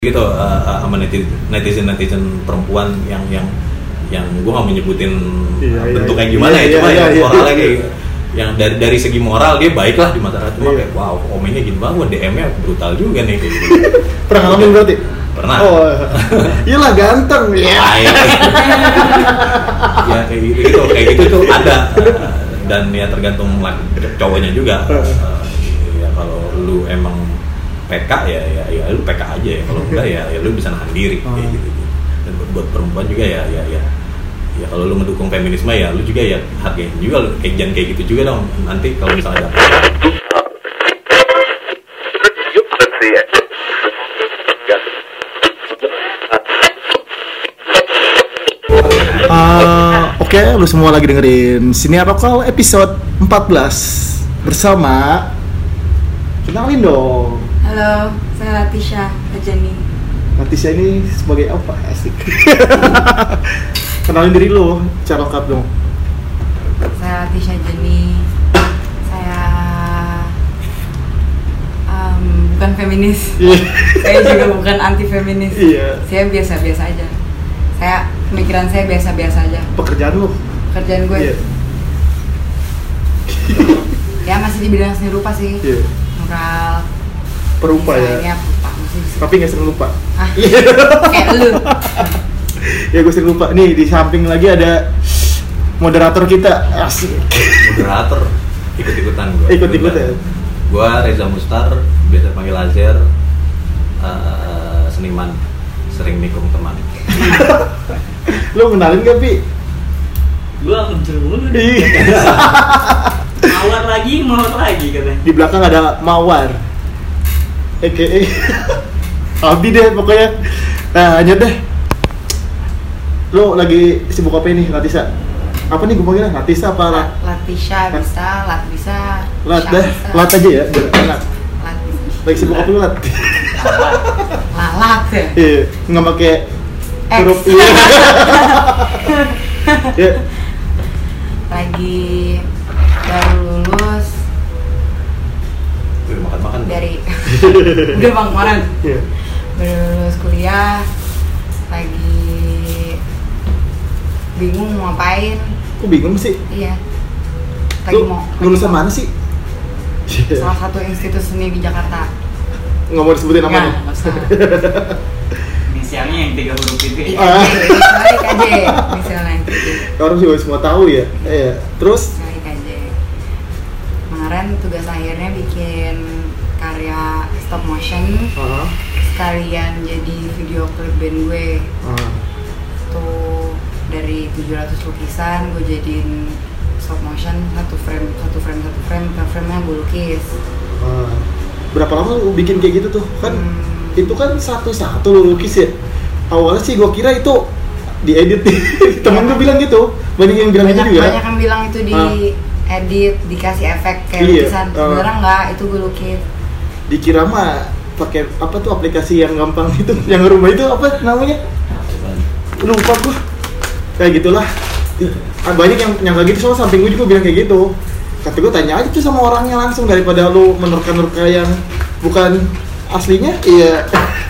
gitu uh, sama netizen netizen perempuan yang yang yang gue gak menyebutin Iya, uh, iya, bentuknya iya. gimana Iya, ya cuma iya, yang iya. moralnya kayak yang dari dari segi moral dia baik lah di masyarakat cuma Iya. kayak wow komennya gini banget DM-nya brutal juga nih kayak gitu Pernah ngalamin berarti? Pernah. Oh, iyalah ganteng ya. Iya. ya kayak gitu, gitu kayak gitu tuh ada dan ya tergantung cowoknya juga Uh, ya kalau lu emang PK ya ya ya lu PK aja ya kalau enggak ya ya lu bisa nahan diri kayak Oh. gitu dan buat, buat perempuan juga ya ya ya ya kalau lu mendukung feminisme ya lu juga ya hargain juga lu kayak jangan kayak gitu juga dong nanti kalau misalnya it. Ah, Oke, lu semua lagi dengerin Siniar Lokal episode 14 bersama kenalin dong. Halo, saya Latisha Ajani. Natisha ini sebagai apa? Asik. kenalin diri lu, cara lengkap dong. Saya Latisha Ajani. Saya em, bukan feminis. Iya. saya juga bukan anti feminis. Iya. Saya biasa-biasa aja. Saya pemikiran saya biasa-biasa aja. Pekerjaan lu. Kerjaan gue Iya. ya masih di bidang seni rupa sih. Iya. Mural. Perupa desain, ya. perupa masih di situ. Tapi nggak sering lupa. Ah, kayak lu. ya gue sering lupa. Nih di samping lagi ada moderator kita. Asik. moderator ikut-ikutan gue Ikut-ikutan. gue Reza Mustar biasa panggil Azer eh, seniman sering nikung teman Lu kenalin gak, Pi? gua muncul mulu deh Iya. mawar lagi mawar lagi katanya di belakang ada mawar EKE Aldi deh pokoknya. Nah lanjut deh. Lu lagi sibuk apa ini? Latisa? Apa nih gue panggilnya? Latisa apa Lat Latisha bisa, Lat bisa. Lat deh. Lat aja ya biar enak. Lat lagi sibuk apa lu Lat? Lalat ya. iya nggak pakai huruf iya. Ya lagi baru lulus. Udah makan-makan. Dari udah bang kemarin? Iya. baru lulus kuliah lagi bingung mau ngapain. Kok bingung sih? Iya. Lagi lu mau lulusan mau- mana sih? Salah satu institut seni di Jakarta. Nggak mau disebutin namanya? Nggak usah. Inisialnya yang tiga huruf itu ya. Ah. IKJ misalnya IKJ misalnya IKJ orang juga semua tahu ya. Iya. Terus? Misalnya IKJ kemarin tugas akhirnya bikin karya stop motion ah, sekalian jadi video klip band gue. Ah. tuh dari 700 lukisan gue jadiin stop motion satu frame satu frame satu frame per frame nya gue lukis. Ah, berapa lama lu bikin kayak gitu tuh kan Hmm. itu kan satu-satu lu lukis ya? Awalnya sih gua kira itu diedit. Temen gue bilang gitu. Banyak yang bilang banyak gitu juga. banyak yang bilang itu di edit dikasih efek kayak Iya, lukisan. Ah. sebenarnya enggak itu gue lukis dikira mah pakai apa tuh aplikasi yang gampang itu yang ngerubah itu apa namanya? Lupa gua. Kayak gitulah. Ah, banyak yang nyangka gitu soalnya samping gue juga bilang kayak gitu. Kata gue tanya aja tuh sama orangnya langsung daripada lu menerka-nerka yang bukan aslinya. Iya.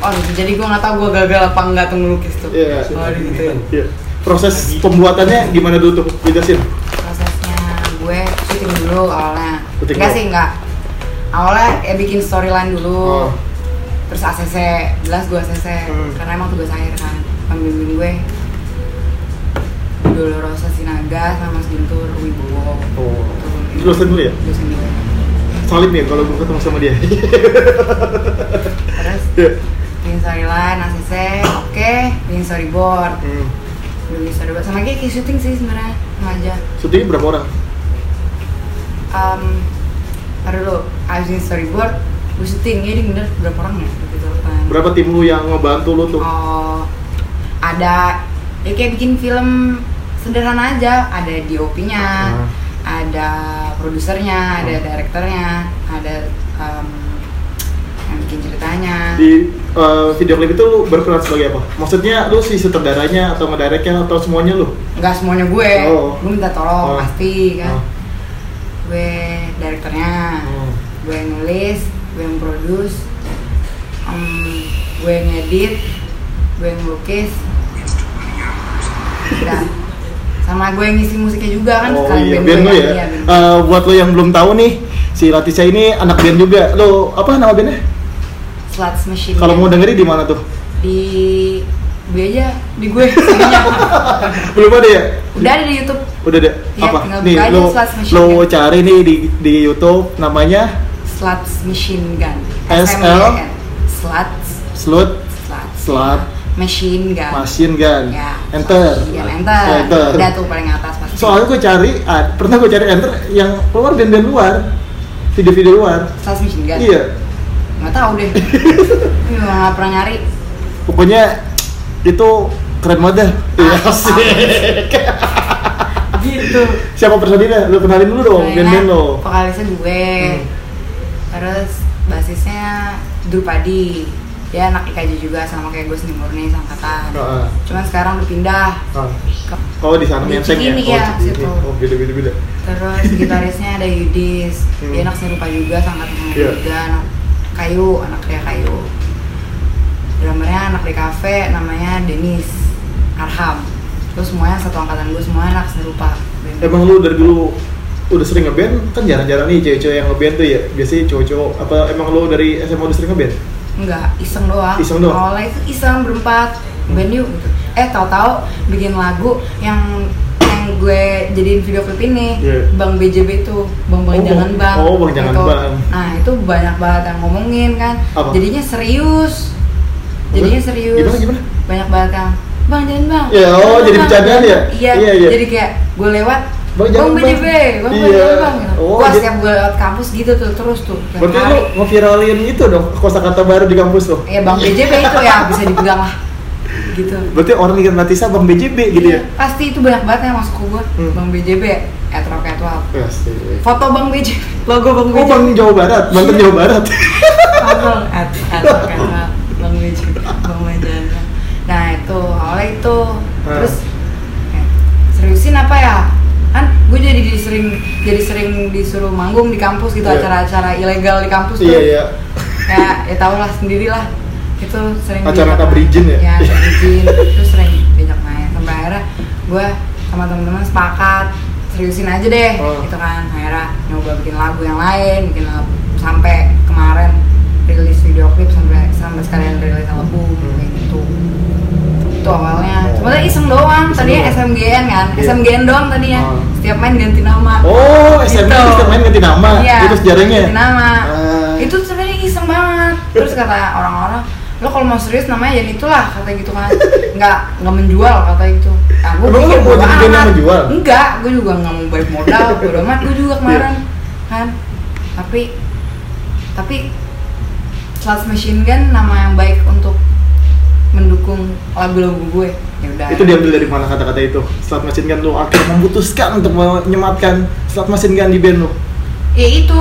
Oh jadi gue nggak tahu gue gagal apa enggak tuh ngelukis tuh. Iya. oh gitu. Iya. proses pembuatannya gimana dulu tuh jelasin prosesnya gue syuting dulu awalnya. Syuting enggak sih enggak awalnya ya bikin storyline dulu. Oh. terus ACC jelas gue ACC Hmm. karena emang tugas akhir kan pembimbing gue. Dolorosa Sinaga sama Mas Guntur Wibowo. Oh. Tuh, Dosen dulu ya? dosen gue salib nih kalau gue ketemu sama dia. Terus Iya. bikin storyline ACC oke bikin storyboard. Hmm. bikin storyboard. Sama kayak kayak syuting sih sebenarnya sama aja. Syutingnya berapa orang? Um, Dulu, abis bikin storyboard, gue syuting, ya ini bener berapa orang ya? Gitu kan. berapa tim lu yang ngebantu lu tuh Oh, ada, ya kayak bikin film sederhana aja, ada DOP-nya, Ah. ada produsernya, ada Ah. direkturnya, ada um, yang bikin ceritanya. di uh, video klip itu lu berperan sebagai apa maksudnya lu si sutradaranya atau ngedirectnya atau semuanya lu Enggak semuanya gue, Oh. gue minta tolong Oh. pasti kan. Oh. Gue direkturnya, Oh. gue yang nulis, gue yang produce, em, gue ngedit gue ngelukis udah sama gue ngisi musiknya juga kan Oh iya, band band lo ya. iya, band. Eh, buat lo yang belum tahu nih, si Latisha ini anak band juga. Lo apa nama bandnya? Sluts Machine Kalau mau dengerin di mana tuh? di gue aja di gue. Belum ada ya? udah ada di YouTube Udah ada. Iya, apa? Nih lo lo cari nih di di YouTube namanya Sluts Machine Gun SL? SMGN. Sluts Slut Slut Machine Gun Machine Gun. ya Enter. ya enter. Ya, enter. udah tuh paling atas pasti Soalnya gue cari, ah, pernah gue cari enter yang keluar band-band luar, video-video luar. Sluts Machine Gun Iya. nggak tahu deh nggak pernah nyari Pokoknya itu keren banget dah. Iya. gitu Siapa personilnya? Lo kenalin dulu dong band-band lo. vokalisnya gue Hmm. terus basisnya Drupadi dia anak IKJ juga sama kayak gue seni murni sangkatan Heeh. cuman sekarang udah pindah Ah. ke Oh di sana menteng ya? Oh, ya, Cikini. situ. Oh beda beda beda. terus gitarisnya ada Yudis Hmm. dia anak seni rupa juga sangkatan sama Iya. gue juga anak kayu anak kayak kayu drummernya anak di cafe namanya Denis Arham terus semuanya satu angkatan gue semua anak seni rupa Emang lu dari dulu udah sering ngeband? Kan jarang-jarang nih cewek-cewek yang ngeband tuh ya. Biasanya cowok-cowok. Apa emang lu dari SMA udah sering ngeband? Enggak, iseng doang. Iseng doang? Awalnya itu iseng berempat, band yuk gitu. Eh tahu-tahu bikin lagu yang yang gue jadiin video klip ini, Iya. Bang BJB itu, Bang Bang Oh, Jangan Bang- Bang. oh, Bang Jangan Gitu. Bang. Nah itu banyak banget yang ngomongin kan. Apa? Jadinya serius. Jadinya serius. Gimana, gimana? Banyak banget Bang Jangan Bang. Ya, oh, jadi Bang." bercandaan ya? Iya, Iya, iya. Jadi kayak gue lewat Bang Jangan Bang." BJB, Bang Bang Iya. Bang. Oh, Wah setiap gue lewat kampus gitu tuh terus tuh. Berarti lu ngeviralin itu dong kosakata baru di kampus lo. Ya Bang BJB itu ya bisa dipegang lah. Gitu. Berarti orang ingat Natisa Bang BJB gitu Iya, ya? Pasti itu banyak banget yang masuk ke gua. Hmm. Bang BJB, Etrok Etwal. Pasti. Foto Bang BJB, logo Bang Oh BJB. Bang Jawa Barat, Banten Jawa Barat. Abang Et Etrok Etwal, Bang BJB, Bang Majana. Nah itu awalnya itu, Hmm. terus eh, seriusin apa ya? Kan gue jadi di- sering jadi sering disuruh manggung di kampus gitu Iya. acara-acara ilegal di kampus tuh. Iya iya. kayak ya tau lah sendiri lah itu sering Acara kabrijin main. ya? ya kabrijin terus sering diajak main sampai akhirnya gue sama teman-teman sepakat seriusin aja deh Oh. gitu kan akhirnya nyoba bikin lagu yang lain bikin lagu sampai kemarin rilis video klip sampai sampai sekalian rilis album Hmm. kayak gitu itu awalnya cuma tadi iseng doang tadinya. SMGN kan Iya. SMGN doang tadinya Oh. setiap main ganti nama Oh, Gitu. kita main ganti nama. Iya, Itu sejarahnya. ganti nama. Ah. Itu sebenarnya iseng banget. Terus kata orang-orang, lo kalau mau serius namanya jadi itulah kata gitu kan. Nggak nggak menjual kata gitu. Nah, gue lo mau jadi yang menjual? Enggak, gue juga nggak mau balik modal. Bodo amat gue juga kemarin kan. Tapi tapi Sluts Machine Gun nama yang baik untuk mendukung lagu-lagu gue. Ya udah. Itu diambil dari mana kata-kata itu? Setelah mesin gun lu akhirnya memutuskan untuk menyematkan setelah mesin gun di band lu. Ya itu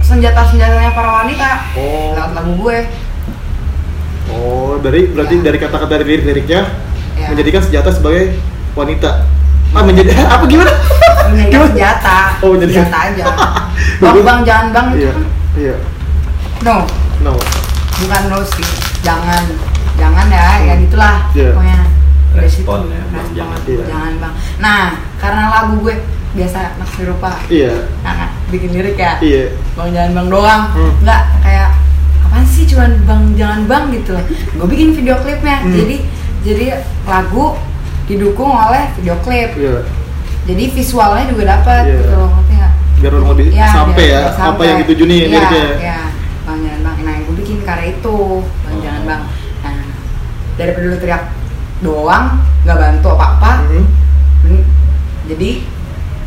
senjata-senjatanya para wanita Oh. lewat lagu gue. Oh, dari berarti Ya. dari kata-kata dari lirik-liriknya Ya. menjadikan senjata sebagai wanita. Ah, menjadi apa gimana? menjadi senjata Oh, jadi- senjata aja bang bang jangan bang itu Iya. kan Iya. No No. bukan no sih jangan jangan ya ya gitulah Iya. pokoknya Dari situ, Respon ya, Bang, respon. jangan. Iya. jangan bang nah karena lagu gue biasa anak rupa Iya. nah, bikin lirik ya Iya. bang jangan bang doang Hmm. nggak kayak apaan sih cuman bang jangan bang gitu loh gue bikin video klipnya Hmm. jadi jadi lagu didukung oleh video klip Iya. jadi visualnya juga dapat Iya. gitu loh ngerti nggak Biar orang lebih Iya, sampai ya biar apa sampai. yang dituju nih Iya, liriknya. iya. Bang jangan bang nah gue bikin karya itu bang Oh. jangan bang nah daripada lu teriak doang nggak bantu apa apa Mhm. jadi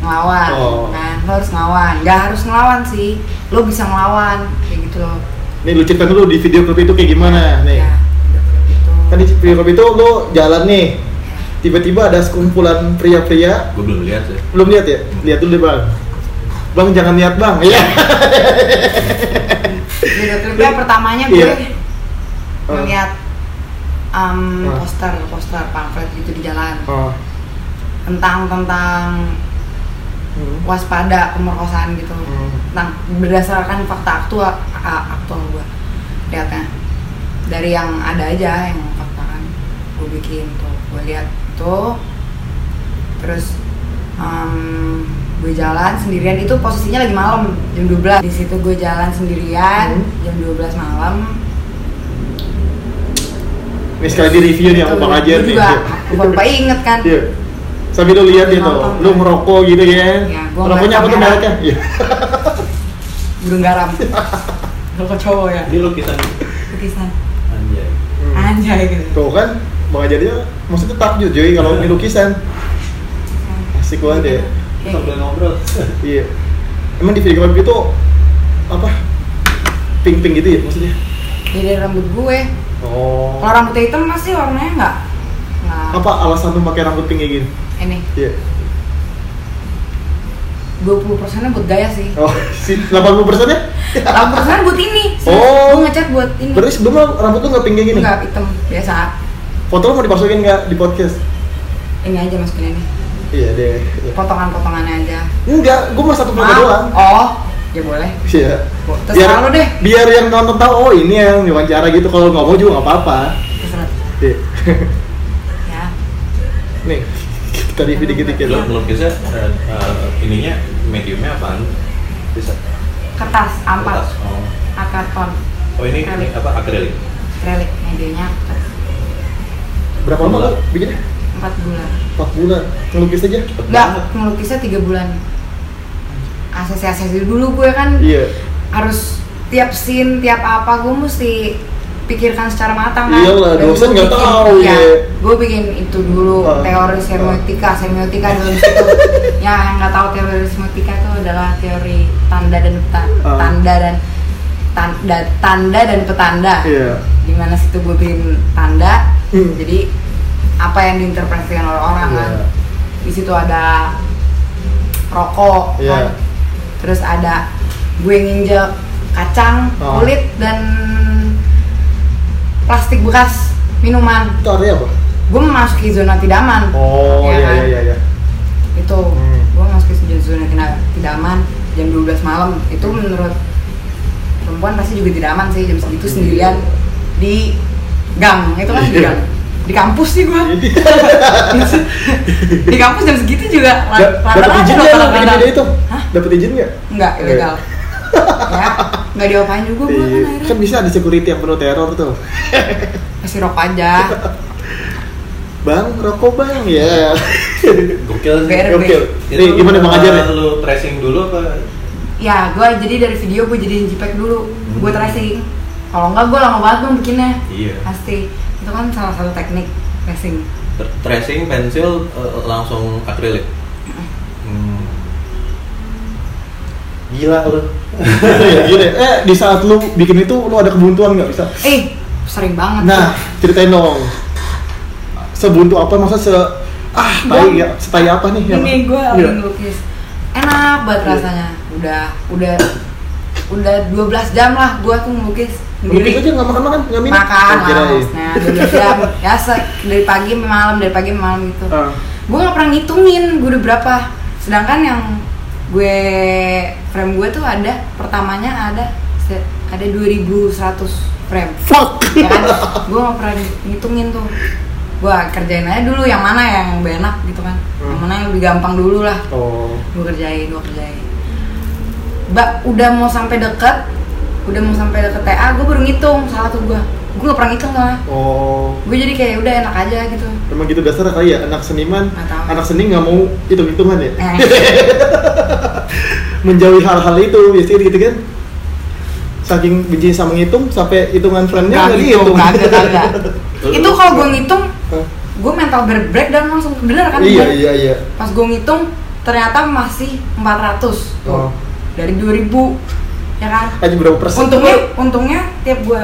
ngelawan Oh. kan lo harus ngelawan nggak harus ngelawan sih lo bisa ngelawan kayak gitu loh Nih lu cerita dulu di video klip itu kayak gimana nih? ya video klip itu Kan di video klip itu lu jalan nih. Tiba-tiba ada sekumpulan pria-pria Gue belum lihat sih. belum lihat ya? Lihat dulu deh, Bang. Bang jangan lihat, Bang. Iya. video klipnya pertamanya gue Iya. ngeliat um, Ah. poster poster pamflet gitu di jalan Oh. tentang tentang Hmm. waspada pemerkosaan gitu Hmm. tentang berdasarkan fakta aktual aktual gue lihatnya dari yang ada aja yang fakta kan gue bikin tuh gue lihat tuh terus em, gue jalan sendirian itu posisinya lagi malam jam 12 di situ gue jalan sendirian Hmm. jam 12 malam Nih sekali di review nih sama Tuh, Bang Ajar gue nih. juga lupa lupa inget kan Iya. Sambil lu lihat gitu, lu ngerokok gitu ya. Iya, Rokoknya apa tuh mereknya? Iya. burung garam kalau cowok ya Ini lukisan lukisan anjay. Hmm. anjay gitu Tuh kan, Bang Ajarnya maksudnya takjub Joy kalau Iya. ini lukisan. Asik banget ya. Kayak Sambil ngobrol. Iya. Emang di video klip itu apa? Pink-pink gitu ya maksudnya? Ya dari rambut gue. Oh. Kalau rambutnya hitam pasti warnanya nggak nggak Apa alasan lu pakai rambut pink kayak gini? ini. Iya. 20 persennya buat gaya sih. Oh, si 80 persennya? 80 persen buat ini. Sih. Oh. Gue ngecat buat ini. Berarti sebelumnya rambut lu nggak pink kayak gini? Enggak hitam biasa. Foto lu mau dimasukin nggak di podcast? Ini aja masukin ini. Iya deh. Potongan-potongannya aja. Enggak, gua mau satu foto Maaf. doang. Oh, ya boleh. Iya. Terserah lu deh. Biar yang nonton tahu oh ini yang diwawancara gitu. Kalau nggak mau juga nggak apa-apa. Terserah. Iya. Ya. Nih, kita review dikit-dikit. Eh, eh, ininya mediumnya apaan? Bisa. Kertas ampat, Kertas. Oh. akarton, Oh ini, ini apa akrilik? akrilik, medianya kertas. Berapa lama lu bikinnya? 4 bulan. 4 bulan. Ngelukis aja. Banget. ngelukisnya 3 bulan. ACC-ACC dulu gue kan Iya. harus tiap scene, tiap apa gue mesti pikirkan secara matang kan. Iyalah, Dan dosen gue nggak bikin- tahu, iya, ya. Gue bikin itu dulu Ah, teori ah. semiotika, semiotika dalam situ. ya yang nggak tahu teori semiotika itu adalah teori tanda dan peta- Ah. tanda dan tanda, tanda dan petanda. Iya. Di mana situ gue bikin tanda, Hmm. jadi apa yang diinterpretasikan oleh orang kan. Iya. Di situ ada rokok Iya. kan. Terus ada gue nginjek kacang, Oh. kulit dan plastik bekas minuman. Itu artinya apa? Gue memasuki zona tidak aman. Oh, Ya iya kan? iya iya iya. Itu Hmm. gue memasuki zona tidak tidak aman jam 12 malam. Itu menurut perempuan pasti juga tidak aman sih jam segitu sendirian di gang. Itu kan di Iya. gang. Di kampus sih gue. Jadi di kampus jam segitu juga da- dapat izin nggak lu bikin video itu? Hah? Dapat izin nggak? Enggak, Eh. ilegal. ya, enggak diapain juga gue kan Iya. akhirnya. Kan bisa ada security yang penuh teror tuh. Kasih rokok aja. Bang, rokok bang ya. Gokil. Itu, Nih, gimana Bang Ajar ya? Lu tracing dulu apa? Ya, gue jadi dari video gue jadiin JPEG dulu. Gue Hmm. tracing. Kalau enggak gue lama banget bang bikinnya. Iya. Pasti. Itu kan salah satu teknik tracing. Tr- Tracing pensil eh, langsung akrilik. Hmm. Gila lu. Ya, gini. Eh, di saat lu bikin itu lu ada kebuntuan nggak bisa? Eh, sering banget. Nah, ceritain dong. Sebuntu apa masa se ah tai ya, setai apa nih? Ini gue Iya. lagi ngelukis. Enak banget Iya. rasanya. Udah, udah, udah 12 jam lah gue tuh ngelukis Ngelukis aja sendiri. nggak makan-makan, nggak minum? Makan Oh, lah, maksudnya 12 jam. Ya, se- dari pagi sampai malam, dari pagi sampai malam gitu. Ah. gue nggak pernah ngitungin gue udah berapa sedangkan yang gue frame gue tuh ada pertamanya ada ada 2100 frame Fuck. ya kan gue nggak pernah ngitungin tuh gue kerjain aja dulu yang mana yang lebih enak gitu kan yang mana yang lebih gampang dulu lah Oh. gue kerjain gue kerjain Mbak udah mau sampai deket udah mau sampai deket TA gue baru ngitung salah tuh gue gue nggak pernah ngitung soalnya Oh. gue jadi kayak udah enak aja gitu Emang gitu dasar kali ya anak seniman, anak seni nggak mau hitung-hitungan ya. Eh. Menjauhi hal-hal itu biasanya gitu kan. Saking benci sama ngitung sampai hitungan frame-nya Nggak gitu, dihitung. kagak, kagak. itu kalau gue ngitung gue mental ber- breakdown langsung bener kan Iya iya iya. pas gue ngitung ternyata masih 400 tuh Oh. Dari 2000 ya kan Aja berapa persen? untungnya untungnya tiap gue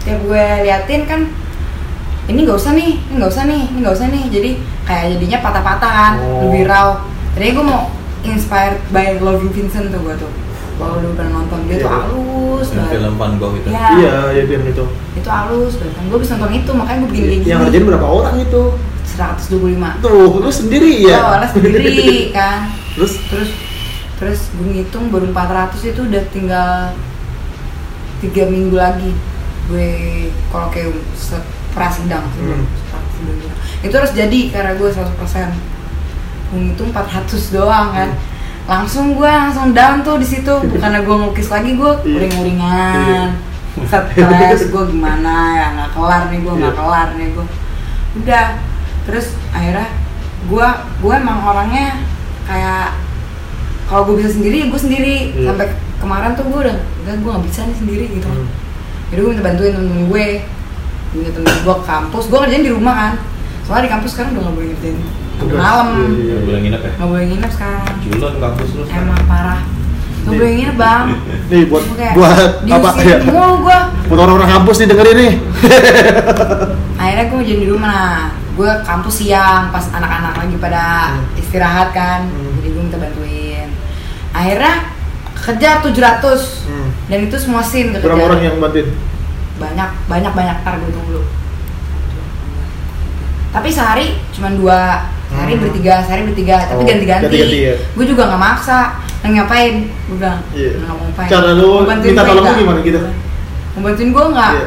tiap gue liatin kan ini nggak usah nih ini nggak usah nih ini nggak usah nih jadi kayak jadinya patah-patah kan Oh. lebih raw tadinya gue mau inspired by Loving Vincent tuh gue tuh kalau lu pernah nonton dia tuh Iya. halus Yang banget film Van Gogh itu. ya Iya, iya film itu. itu halus banget kan gue bisa nonton itu makanya gue bikin kayak gini Yang ngerjain berapa orang itu? 125 Tuh, lu sendiri ya? Oh, les sendiri kan. Terus Terus terus gue ngitung baru 400 itu udah tinggal tiga minggu lagi. gue kalau kayak prasidang Hmm. itu harus jadi karena gue 100% gue hitung 400 doang kan. Langsung gue langsung down tuh di situ. Bukannya gue ngelukis lagi gue Iya. uring-uringan. Stres gue gimana ya? Nggak kelar nih gue nggak Iya. kelar nih gue udah. Terus akhirnya gue gue emang orangnya kayak kalau gue bisa sendiri gue sendiri. Iya. sampai kemarin tuh gue udah enggak gue nggak bisa nih sendiri gitu. Hmm. jadi gue minta bantuin temen gue minta temen gue ke kampus. Gue kerjain di rumah kan. Soalnya di kampus sekarang udah nggak boleh ngerjain. Malam. Iya, iya. Nggak boleh nginep ya? Nggak boleh nginep sekarang. Culun kampus lu emang parah. Nggak Nih. boleh nginep bang. Nih buat kayak buat apa? ya? mulu gue Buat orang-orang kampus nih dengerin nih. akhirnya gue jadi di rumah. Nah gue kampus siang pas anak-anak lagi pada Hmm. istirahat kan. Hmm. jadi gue minta bantuin akhirnya kejar 700 Hmm. dan itu semua scene kekejar Berapa orang yang bantuin? banyak banyak banyak tar gue dulu tapi sehari cuma dua sehari Hmm. bertiga sehari bertiga tapi Oh, ganti-ganti ya. gue juga nggak maksa nggak ngapain gue bilang Iya. nggak mau ngapain Cara lu minta gue tolong nggak? gimana gitu? mau bantuin gue nggak Iya.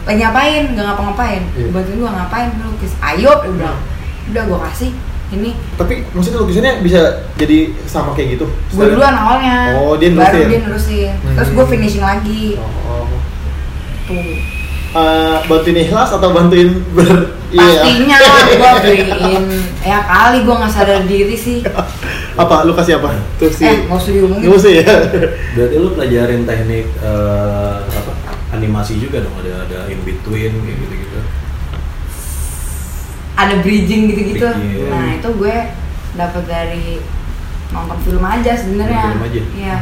lagi ngapain nggak ngapa-ngapain. Mau bantuin gue ngapain lu lukis ayo dia bilang udah gue kasih ini Tapi maksudnya lukisannya bisa jadi sama kayak gitu? gue duluan awalnya Oh, dia baru nerusin. dia nerusin terus Hmm. gue finishing lagi Oh. tuh Eh, bantuin ikhlas atau bantuin ber iya. pastinya gue beliin ya kali gue nggak sadar diri sih apa lu kasih apa? Tuh si eh nggak usah diomongin Nggak usah ya. berarti lu pelajarin teknik eh, apa animasi juga dong ada ada in between kayak gitu gitu ada bridging gitu-gitu. Bridging. nah itu gue dapat dari nonton film aja sebenarnya. Film aja? iya.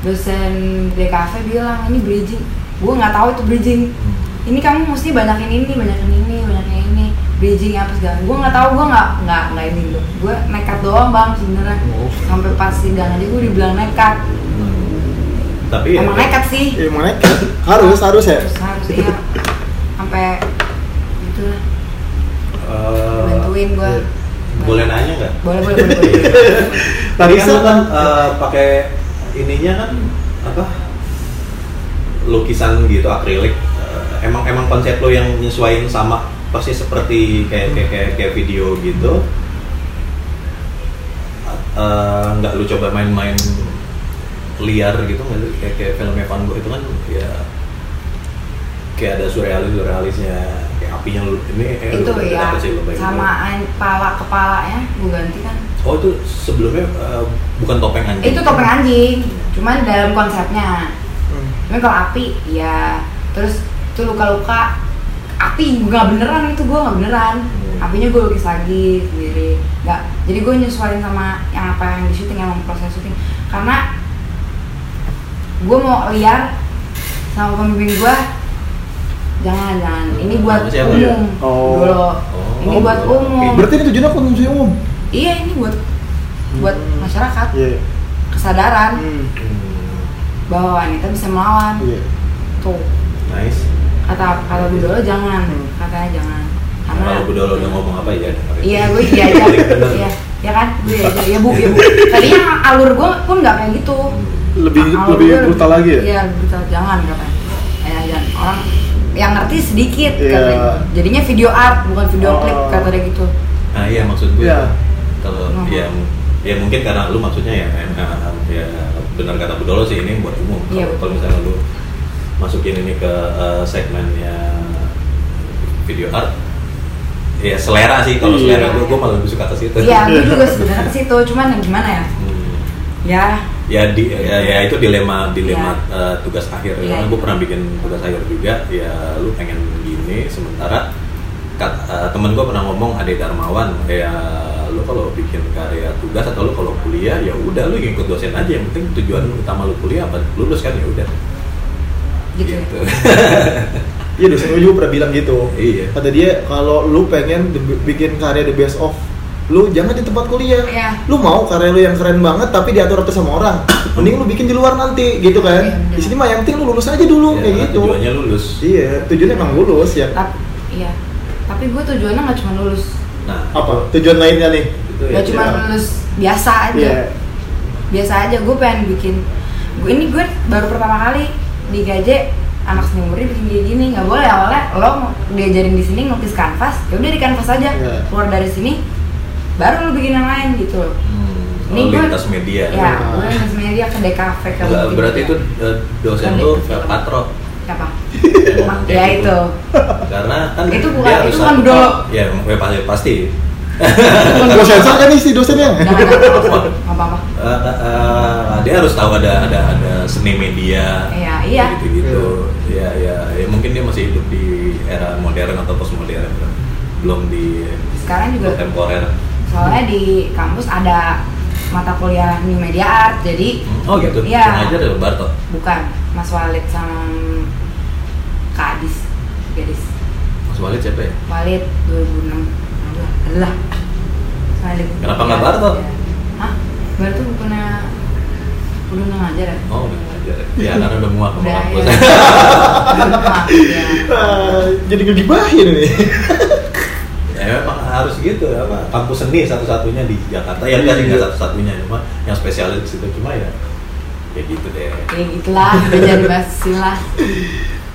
Dosen DKV bilang ini bridging. Gue nggak tahu itu bridging. Hmm. ini kamu mesti banyakin ini banyakin ini banyakin ini. Bridging apa segala. Gue nggak tahu gue nggak nggak nggak ini loh gue nekat doang bang sebenarnya. Oh. sampai pas sidang aja gue dibilang nekat. Hmm. tapi ya, emang nekat sih. Eh, mana harus harus ya. terus harus iya. Sampai gitu lah eh, bantuin gue boleh nanya nggak? Boleh boleh boleh, boleh. Tadi kan kan eh, pakai ininya kan apa lukisan gitu akrilik. Eh, emang emang konsep lo yang nyesuaiin sama pasti seperti kayak kayak kayak, kayak video gitu. Nggak lu coba main-main liar gitu nggak kayak kayak filmnya Van Gogh itu kan ya kayak ada surrealis surrealisnya apinya lu ini eh, lu itu berarti ya apa sih lu bayangin? samaan pala kepalanya gue ganti kan Oh itu sebelumnya eh, bukan topeng anjing. itu topeng anjing cuman dalam konsepnya Hmm. cuman kalau api ya terus itu luka-luka api nggak beneran itu gue nggak beneran Hmm. apinya gue lukis lagi sendiri nggak jadi gue nyesuaiin sama yang apa yang di syuting emang proses syuting karena gue mau liar sama pembimbing gue jangan jangan ini buat siapa? umum Oh. dulu Oh. ini Oh, buat umum Berarti ini tujuannya konsumsi umum. iya ini buat buat Hmm. masyarakat Iya. kesadaran Hmm. Hmm, bahwa wanita bisa melawan Iya. tuh nice. kata kata Budolo jangan Hmm. katanya jangan karena Kalau Budolo udah ngomong apa ya? iya gue iya aja iya ya kan gue iya aja ya bu ya bu tadinya alur gue pun nggak kayak gitu Lebih Alur lebih brutal lagi ya. iya brutal jangan katanya ya jangan orang yang ngerti sedikit Iya. katanya jadinya video art bukan video Oh. klip kata dia gitu Nah iya maksud gue. Iya. Kalau Hmm. ya ya mungkin karena lu maksudnya ya eh, ya benar kata Budolo sih ini buat umum. Kalau Iya, betul. kalau misalnya lu masukin ini ke eh, segmennya video art ya selera sih kalau Iya. selera gue gue malah lebih suka ke situ iya gue juga sebenarnya ke situ cuman yang gimana ya Hmm. ya ya di ya, ya itu dilema dilema Iya. eh, tugas akhir Iya. karena gue pernah bikin tugas akhir juga ya lu pengen gini sementara kat, eh, temen gue pernah ngomong Ade Darmawan ya lu kalau bikin karya tugas atau lu kalau kuliah ya udah lu ngikut dosen aja yang penting tujuan utama lu kuliah apa lulus kan ya udah gitu, ya. Iya dosen gue juga pernah bilang gitu. iya Kata dia kalau lu pengen the- bikin karya the best of lu jangan di tempat kuliah. Iya. Lu mau karya lu yang keren banget tapi diatur atur sama orang. Mending lu bikin di luar nanti gitu kan. Iya, bener. Di sini mah yang penting lu lulus aja dulu Ya, kayak gitu. tujuannya lulus Iya, tujuannya emang lulus ya. tapi iya tapi gue tujuannya nggak cuma lulus nah Apa? Tujuan lainnya nih? itu ya cuma lulus biasa aja Iya. biasa aja gue pengen bikin gue ini gue baru pertama kali di gaje anak seni murni bikin kayak gini nggak boleh awalnya lo diajarin di sini ngelukis kanvas ya udah di kanvas aja Iya. keluar dari sini baru lo bikin yang lain gitu Hmm, Ini oh, lintas media. ya gue lintas media ke DKV Bukit berarti itu eh, dosen lu patro. kayak ya gitu. itu Karena kan Itu bukan- itu bukan satu- dulu. Ya, ya pasti pasti. Gue sensor kan nih si dosennya. apa-apa Eh, eh, dia harus tahu ada ada ada seni media. Iya, iya. Gitu gitu. Ya ya, ya mungkin dia masih hidup di era modern atau postmodern kan. Belum di sekarang juga kontemporer. Soalnya di kampus ada mata kuliah new media art jadi Oh gitu. Iya. Yang ngajar ya Barto. bukan Mas Walid sama Kak Adis Gadis Mas Walid siapa ya? Walid 2006 Aduh, adalah Walid Kenapa nggak Barto? Hah? Barto bukannya nggak ngajar ya? Oh, udah ngajar. Ya, karena udah muak sama kampus. ya. Maaf, ya. Ah, jadi ngegibahin nih. ya memang harus gitu apa kampus seni satu-satunya di Jakarta ya enggak sih nggak satu-satunya cuma yang spesialis itu cuma ya ya gitu deh Ya gitulah, udah jadi bahasin lah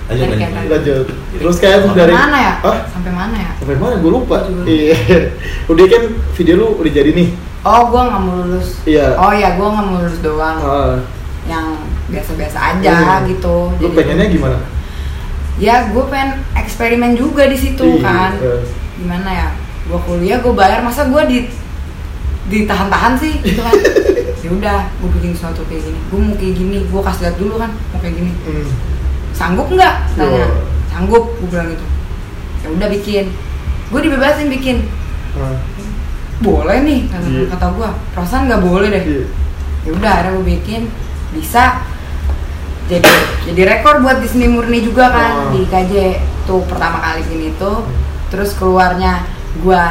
lanjut lanjut, kayak lanjut. Terus kan Sampai dari Sampai mana ya? Hah? Sampai mana ya? Sampai mana? Gue lupa. Gua juga lupa. Iya. Udah kan video lu udah jadi nih. Oh, gua nggak mau lulus Iya. Oh ya, gua nggak mau lulus doang Ah, Yang biasa-biasa aja Hmm. gitu lu Jadi- pengennya gimana? Ya, gue pengen eksperimen juga di situ Iya. kan Gimana ya? Gua kuliah, gue bayar, masa gua di ditahan-tahan sih? Gitu kan? Ya udah gue bikin sesuatu kayak gini. Gue mau kayak gini gue kasih lihat dulu kan mau kayak gini. Hmm. sanggup nggak? Tanya. Wah. sanggup gue bilang gitu. Ya udah bikin. Gue dibebasin bikin. Boleh nih kata, Iya. kata gue perasaan nggak boleh deh. Iya. ya udah akhirnya gue bikin. Bisa jadi jadi rekor buat di seni murni juga kan Oh. di KJ tuh pertama kali gini tuh terus keluarnya gue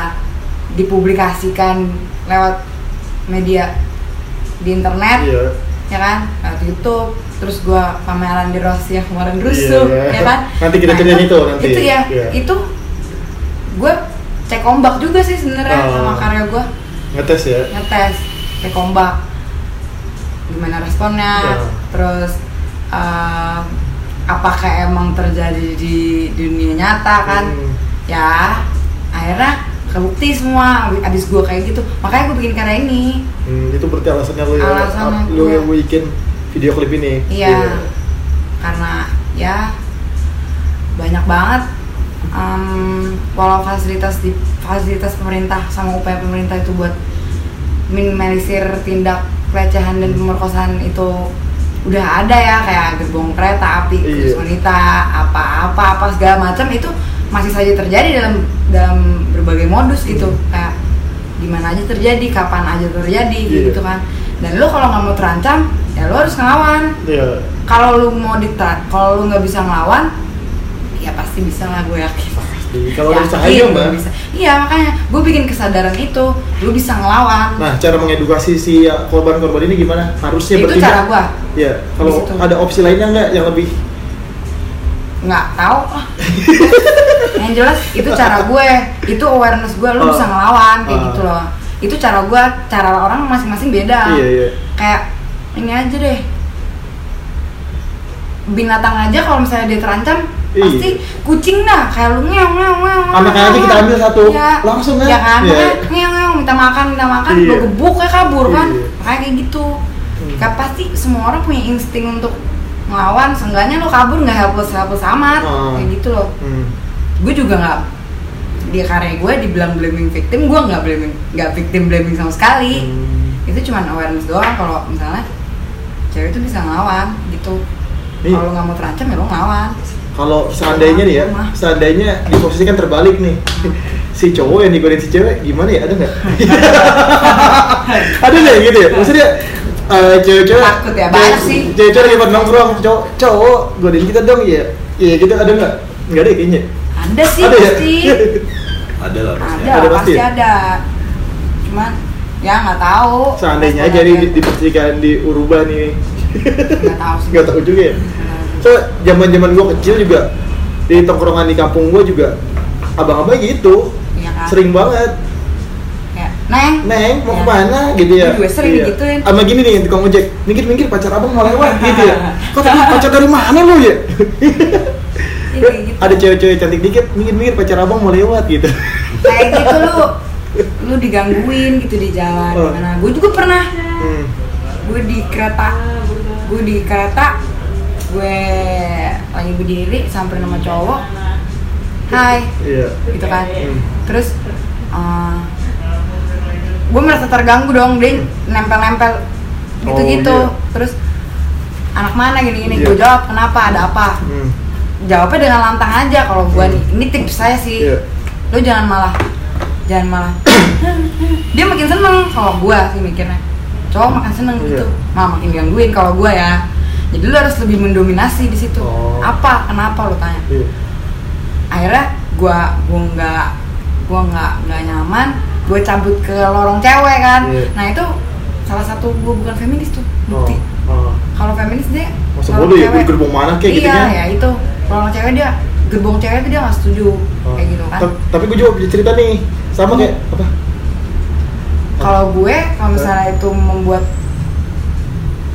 dipublikasikan lewat media di internet Iya. ya kan lewat YouTube terus gue pameran di Rossi yang kemarin rusuh Iya, iya. ya kan Nanti kita ceritain itu nanti. itu ya Iya. itu gue cek ombak juga sih sebenarnya Oh. sama karya gue Ngetes ya. ngetes cek ombak gimana responnya Ya. terus eh, apakah emang terjadi di dunia nyata kan Hmm. Ya akhirnya kebukti semua abis- gue kayak gitu makanya gue bikin karya ini Hmm, itu berarti alasannya lu ya. Alasannya lu gua. yang bikin video klip ini. iya karena ya banyak banget em, walau fasilitas di fasilitas pemerintah sama upaya pemerintah itu buat minimalisir tindak pelecehan dan pemerkosaan itu udah ada ya kayak gerbong kereta api Iya. wanita apa-apa apa segala macam itu masih saja terjadi dalam dalam berbagai modus gitu kayak di mana aja terjadi kapan aja terjadi Iya. gitu kan dan lo kalau nggak mau terancam ya lo harus ngelawan Iya. kalau lu mau diter kalau lu nggak bisa ngelawan ya pasti bisa lah gue yakin Kalau ada Yakin cahaya lu mbak. bisa. iya makanya gue bikin kesadaran itu lu bisa ngelawan Nah, cara mengedukasi si korban-korban ini gimana? Harusnya itu bertindak. cara gue Ya, kalau ada opsi lainnya nggak yang lebih nggak tahu yang jelas itu cara gue itu awareness gue lu Oh. bisa ngelawan kayak Ah. gitu loh itu cara gue cara orang masing-masing beda Iya, iya. kayak ini aja deh binatang aja kalau misalnya dia terancam Iya. pasti kucing dah kayak lu ngeong ngeong ngeong Anaknya aja kita ambil satu, langsung kan? ya kan Iya. Makanya ngeong ngeong minta makan minta makan Iya. gue gebuk kayak kabur kan Iya. makanya kayak gitu Hmm. kayak pasti semua orang punya insting untuk ngelawan seenggaknya lo kabur nggak helpless helpless amat Ah. kayak gitu loh Hmm. Gue juga nggak di karya gue dibilang blaming victim gue nggak blaming nggak victim blaming sama sekali Hmm. itu cuma awareness doang kalau misalnya cewek itu bisa ngelawan gitu Nih. kalau nggak mau terancam ya lo ngelawan Kalau seandainya nih ya, Rumah. seandainya diposisikan terbalik nih, si cowok yang digodain si cewek gimana ya? Ada nggak? ada nggak gitu ya? Maksudnya eh, cewek-cewek Takut ya, banyak sih. Cewek-cewek lagi nongkrong, cowok, cowok godain kita dong ya. Iya gitu ada nggak? Nggak ada ya kayaknya. Ada sih ada ya? pasti ada lah pasti ada, Ada pasti pasti ya? ada cuman ya nggak tahu seandainya aja di, kayak- diposisikan di Uruba nih. nggak tahu sih Nggak tahu juga ya. So, zaman-zaman gua kecil juga di tongkrongan di kampung gua juga abang-abang gitu. Iya kan? Sering banget. Neng Neng, mau Ya. ke mana gitu ya? Gue sering digituin. Sama gini nih, tukang ojek, minggir-minggir pacar abang mau lewat gitu ya. Kok tapi pacar dari mana lu ya? Iya, kayak gitu. Ada cewek-cewek cantik dikit, minggir-minggir pacar abang mau lewat gitu. kayak gitu lu lu digangguin gitu di jalan Oh. mana gue juga pernah Hmm. gue di kereta gue di kereta gue lagi berdiri sampai nama cowok hai Iya. gitu kan Hmm. terus eh, gue merasa terganggu dong dia nempel-nempel gitu-gitu Oh, iya. terus anak mana gini-gini Iya. gue jawab kenapa ada apa Hmm. Jawabnya dengan lantang aja kalau gue nih ini tips saya sih Iya. lo jangan malah jangan malah dia makin seneng kalau gue sih mikirnya cowok makin seneng Iya. gitu malah makin gangguin kalau gue ya jadi lo harus lebih mendominasi di situ Oh. apa kenapa lo tanya Iya. akhirnya gua gua nggak gua nggak nggak nyaman gue cabut ke lorong cewek kan Iya. nah itu salah satu gua bukan feminis tuh bukti Oh. Oh. kalau feminis dia Masa bodoh ya, di gerbong mana kayak gitu iya kan? ya itu lorong cewek dia gerbong cewek itu dia nggak setuju. Oh. kayak gitu kan. Ta- Tapi gue juga punya cerita nih, sama kayak apa? kalau gue kalau misalnya itu membuat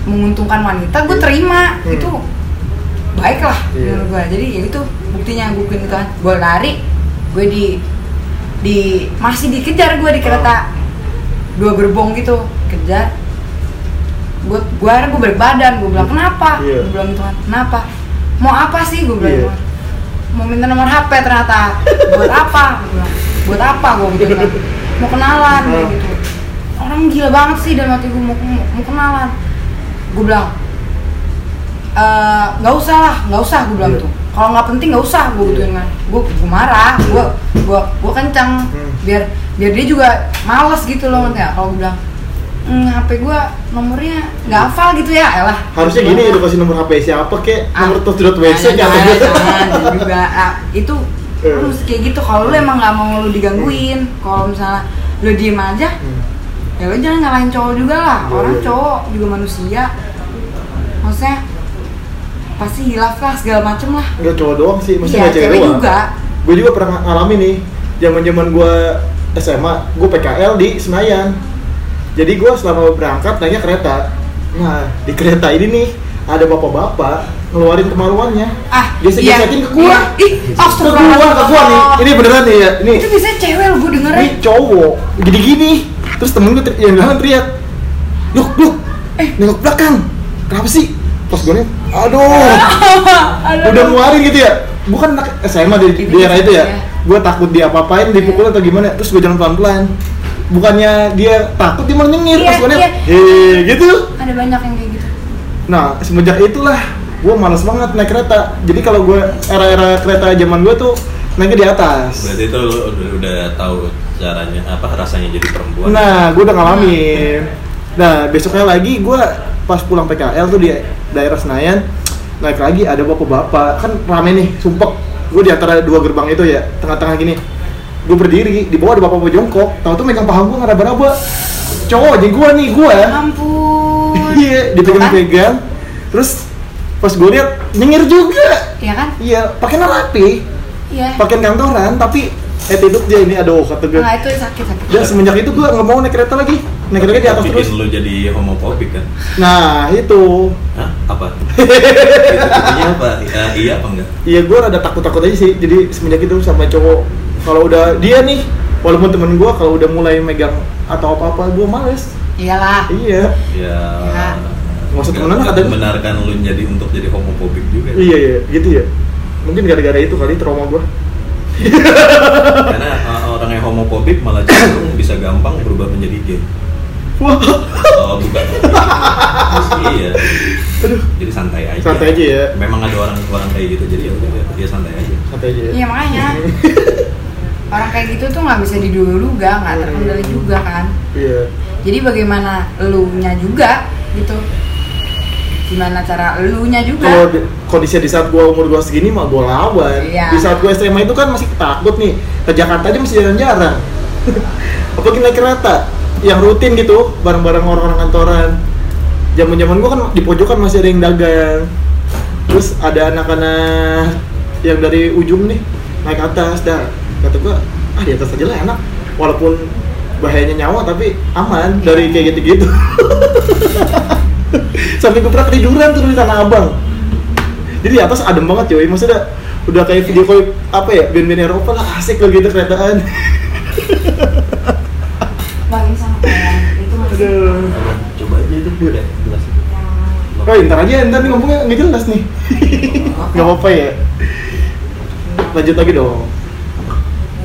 menguntungkan wanita gue Iya. terima. Hmm. itu baik lah Iya. menurut gue jadi ya itu buktinya gue bikin itu kan. Gue lari gue di di masih dikejar gue di kereta. Dua gerbong gitu kejar. Gue gue gue balik badan gue bilang kenapa? Iya. gue bilang gitu kan kenapa mau apa sih gue bilang Iya. kan. mau minta nomor HP ternyata buat apa gue bilang buat apa gue gitu kan mau kenalan Oh. gitu orang gila banget sih dalam hati gue mau, mau, mau kenalan gue bilang "Eh, nggak usah lah nggak usah gue bilang Iya. gitu kalau nggak penting nggak usah gue Iya. gituin kan gue gue marah gue gue gue kencang Hmm. biar biar dia juga males gitu loh nggak kalau gue bilang "Hmm, HP gue nomornya nggak hafal gitu ya elah. Harusnya gini ya, kasih nomor HP siapa kek, nomor Ah, tos dot WC jangan, jangan, juga. Ah, itu Eh. mesti kayak gitu. Kalau lu emang nggak mau lu digangguin kalau misalnya lu diem aja Hmm. ya lu jangan nyalahin cowok juga lah. Iya, orang iya. cowok juga manusia. Maksudnya pasti hilaf lah segala macem lah. Enggak cowok doang sih, maksudnya Iya, nggak cewek cewek juga. Gue juga pernah ngalamin nih, zaman zaman gue SMA, gue PKL di Senayan. Jadi gue selama berangkat naiknya kereta. Nah di kereta ini nih ada bapak-bapak ngeluarin kemaluannya. ah Gesek-gesekin ke gua. iya. ih Ke gua, ke gua nih. Ini beneran nih ya. Ini itu biasanya cewek lo gue dengerin ini cowok gini-gini. Terus temen gue yang dalam teriak, Yuk, yuk, eh nengok belakang. Kenapa sih? Pas gue nih, aduh, udah ngeluarin gitu ya. Bukan anak SMA di di daerah itu ya. iya. Gue takut dia apa-apain, dipukul atau gimana. Terus gue jalan pelan-pelan. Bukannya dia takut, dia malah nyengir. Iya, Pas gue iya. hei, gitu. ada banyak yang kayak gitu Nah, semenjak itulah gue males banget naik kereta. Jadi kalau gue era-era kereta zaman gue tuh naiknya di atas. Berarti itu lu udah, udah tahu caranya apa rasanya jadi perempuan. Nah, gue udah ngalamin. Nah, besoknya lagi gue pas pulang PKL tuh di daerah Senayan naik lagi ada bapak-bapak kan rame nih sumpek gue di antara dua gerbang itu ya tengah-tengah gini gue berdiri di bawah ada bapak-bapak jongkok. Tahu tuh megang paha gue ngeraba-raba cowok jadi gue nih gue Ya ampun. Iya dipegang-pegang terus pas gue lihat nyengir juga. Iya kan? Iya pakainya rapi iya. Pakaian kantoran tapi attitude dia ini aduh kata gue nah itu sakit sakit. Dan semenjak itu gue nggak mau naik kereta lagi. Naik kereta di atas bikin terus. lu jadi homofobik kan? nah itu. Hah? Apa? Itu apa? Ya, iya apa enggak? iya gue rada takut takut aja sih. Jadi semenjak itu sama cowok kalau udah dia nih walaupun temen gue kalau udah mulai megang atau apa apa gue males iyalah iya Ya. Ya. Nggak usah temenan, nggak ada- membenarkan lu jadi untuk jadi homofobik juga. iya iya gitu ya mungkin gara-gara itu kali trauma gue Karena uh, orang yang homofobik malah cenderung bisa gampang berubah menjadi gay. wah Oh, bukan. iya. aduh Jadi santai aja. Santai aja ya. Memang ada orang orang kayak gitu jadi ya udah dia- dia santai aja. santai aja ya iya makanya orang kayak gitu tuh nggak bisa diduga nggak terkendali juga kan. Iya. Jadi bagaimana elunya juga gitu. Gimana cara elunya juga? Kalau di- kondisinya di saat gua umur gua segini mah gua lawan. Iya. di saat gua SMA itu kan masih takut nih. Ke Jakarta aja masih jarang-jarang. Apalagi naik kereta? Yang rutin gitu bareng-bareng orang-orang kantoran. Zaman-zaman gua kan di pojokan masih ada yang dagang. Terus ada anak-anak yang dari ujung nih naik atas dah. Kata gua ah di atas aja lah enak. Walaupun bahayanya nyawa tapi aman dari kayak gitu-gitu. Sampai gue pernah ketiduran tuh di tanah abang. Jadi di atas adem banget cuy maksudnya udah kayak video call apa ya band-band Eropa lah asik lah gitu keretaan. Sama kayak itu masih. Aduh. Coba aja itu gue deh gelas itu. oh ntar aja ntar nih ngomongnya nggak jelas nih. Nggak apa-apa ya lanjut lagi dong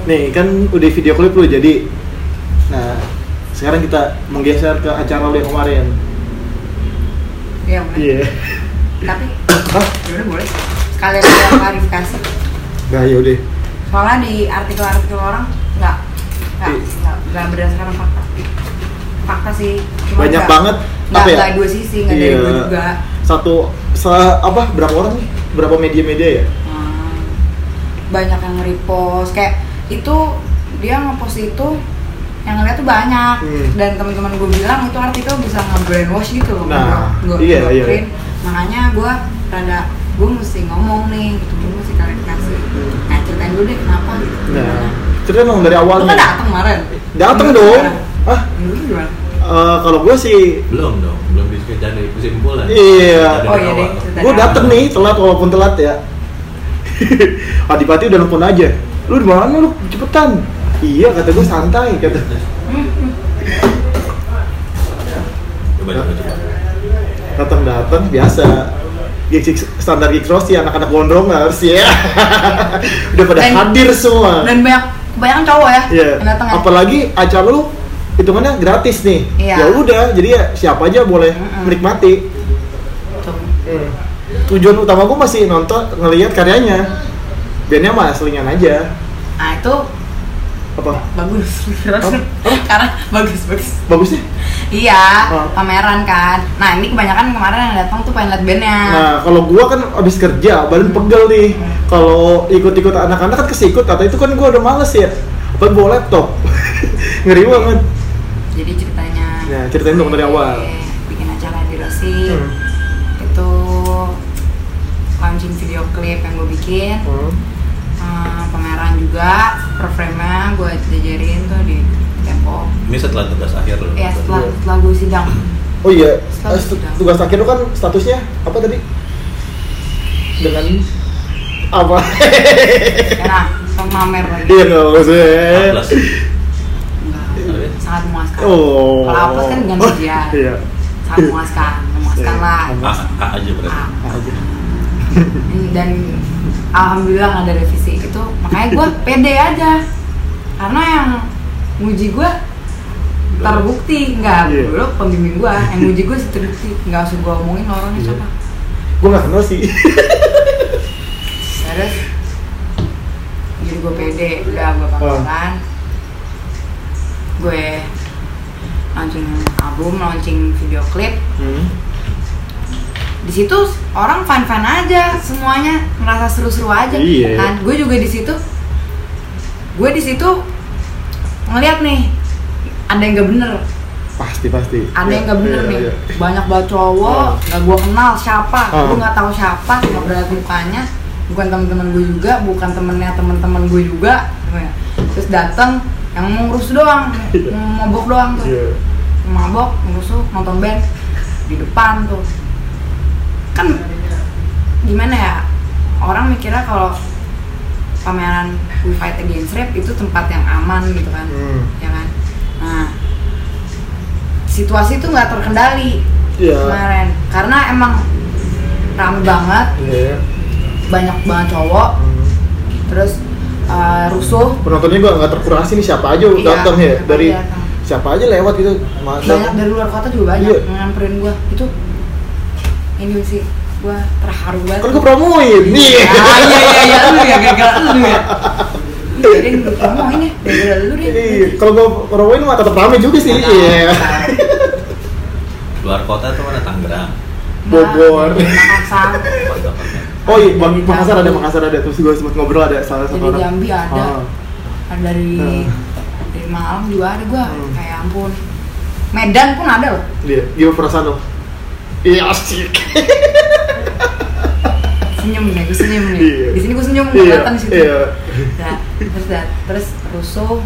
nih kan udah video klip lu jadi nah sekarang kita menggeser ke acara lu yang kemarin Iya, iya Tapi Hah? ya udah boleh. Sekalian ada klarifikasi. nah yaudah Soalnya di artikel-artikel orang nggak nggak Iya. nggak nggak berdasarkan fakta. Fakta sih. cuma banyak nggak- banget Nggak apa ya dua sisi, nggak dari Iya. dua juga. satu se apa berapa orang nih berapa media-media ya banyak yang repost kayak itu dia ngepost itu yang ngeliat tuh banyak Hmm. dan teman-teman gue bilang itu artikel bisa nge-brainwash gitu loh Nah, Nge- iya, iya. print. makanya gue rada gue mesti ngomong nih gitu gue mesti klarifikasi nah ceritain dulu deh kenapa gitu nah cerita dong dari lu kan dateng kemarin dateng dong ah gimana? eh, kalau gue sih Belum dong, belum bisa dari kesimpulan. Iya. Oh, iya awal. deh. Gue dateng awal. nih telat walaupun telat ya Adipati udah nelfon aja lu di mana lu cepetan iya kata gue santai kata Coba coba coba. datang datang biasa gigs standar gigs Rossi anak-anak gondrongers ya udah pada Dan- hadir semua dan banyak kebanyakan cowok ya Iya. datang ya apalagi acara lu hitungannya gratis nih Iya. ya udah jadi ya siapa aja boleh Mm-mm. menikmati Tuh. Hmm. Tujuan utama gue masih nonton ngelihat karyanya bandnya mah aslingan aja nah itu apa bagus Apa? karena bagus bagus bagusnya Iya, Oh. pameran kan. Nah ini kebanyakan kemarin yang datang tuh pengen liat bandnya. nah kalau gua kan abis kerja badan pegel nih kalau ikut-ikut anak-anak kan kesikut atau itu kan gua udah males ya apa bawa laptop ngeri banget Jadi ceritanya. Ya, ceritain dong dari gue awal. Bikin acara di Rosi. Hmm. Launching video klip yang gue bikin. Hmm. Hmm, pameran juga. Per frame-nya gue jajarin tuh di Tempo. Ini setelah tugas akhir loh. Ya setelah Iya. setelah gue sidang. oh iya eh, stu- sidang. tugas akhir lu kan statusnya apa tadi dengan apa Nah, pemamer lagi. iya nggak maksudnya Plus. Enggak, sangat memuaskan. oh Kalau hapus kan dengan ujian. iya Sangat memuaskan, memuaskan Iya. lah. A, A aja berarti. Ah. aja dan alhamdulillah nggak ada revisi. Itu makanya gue pede aja. Karena yang muji gue terbukti. Nggak Iya. dulu pembimbing gue yang muji gue sih terbukti. Nggak usah gue omongin orangnya Iya. siapa. Gua nggak kenal sih. Terus jadi gue pede. Udah gue pameran gue launching album launching video klip. Hmm. Di situ orang fan fan aja semuanya merasa seru-seru aja Iya. kan? Gue juga di situ. Gue di situ ngeliat nih ada yang gak bener. Pasti pasti. Ada yang Iya, gak bener iya, nih. iya. banyak banget cowok Oh. gak gue kenal siapa Oh. gue nggak tahu siapa nggak berat mukanya bukan teman-teman gue juga bukan temennya teman-teman gue juga. Terus datang yang ngurus doang mau mabok doang tuh. Iya. mabok ngurus nonton band. Di depan tuh kan gimana ya orang mikirnya kalau pameran We Fight Against Rape itu tempat yang aman gitu kan Hmm. ya kan nah situasi itu nggak terkendali Iya. kemarin karena emang rame banget Iya. banyak banget cowok Hmm. terus uh, rusuh penontonnya gua nggak terkurasi nih siapa aja Iya, datang ya dari datang. siapa aja lewat gitu banyak dari luar kota juga banyak yang nyamperin gua itu ini sih. Gua terharu banget. Kan gua promoin. Nih ah iya iya iya. Lu ya gagal lu ya. Jadi ngomong ini gara-gara lu deh Iya, kalau gua promoin mah tetap rame juga sih. Iya. Luar kota tuh mana? Tangerang. Bogor. Nah, Makassar. Oh iya Bang- Dari Makassar ada. Makassar ada. Terus gua sempat ngobrol ada salah satu dari orang. Jambi ada. Ah. ada dari Hmm. dari Malang juga ada gua. Hmm. kayak ampun. Medan pun ada loh. Iya, gimana perasaan lo? Iya asik. senyum nih gue senyum nih Iya. di sini gue senyum Iya, kelihatan di situ iya. Nah, terus dah, terus rusuh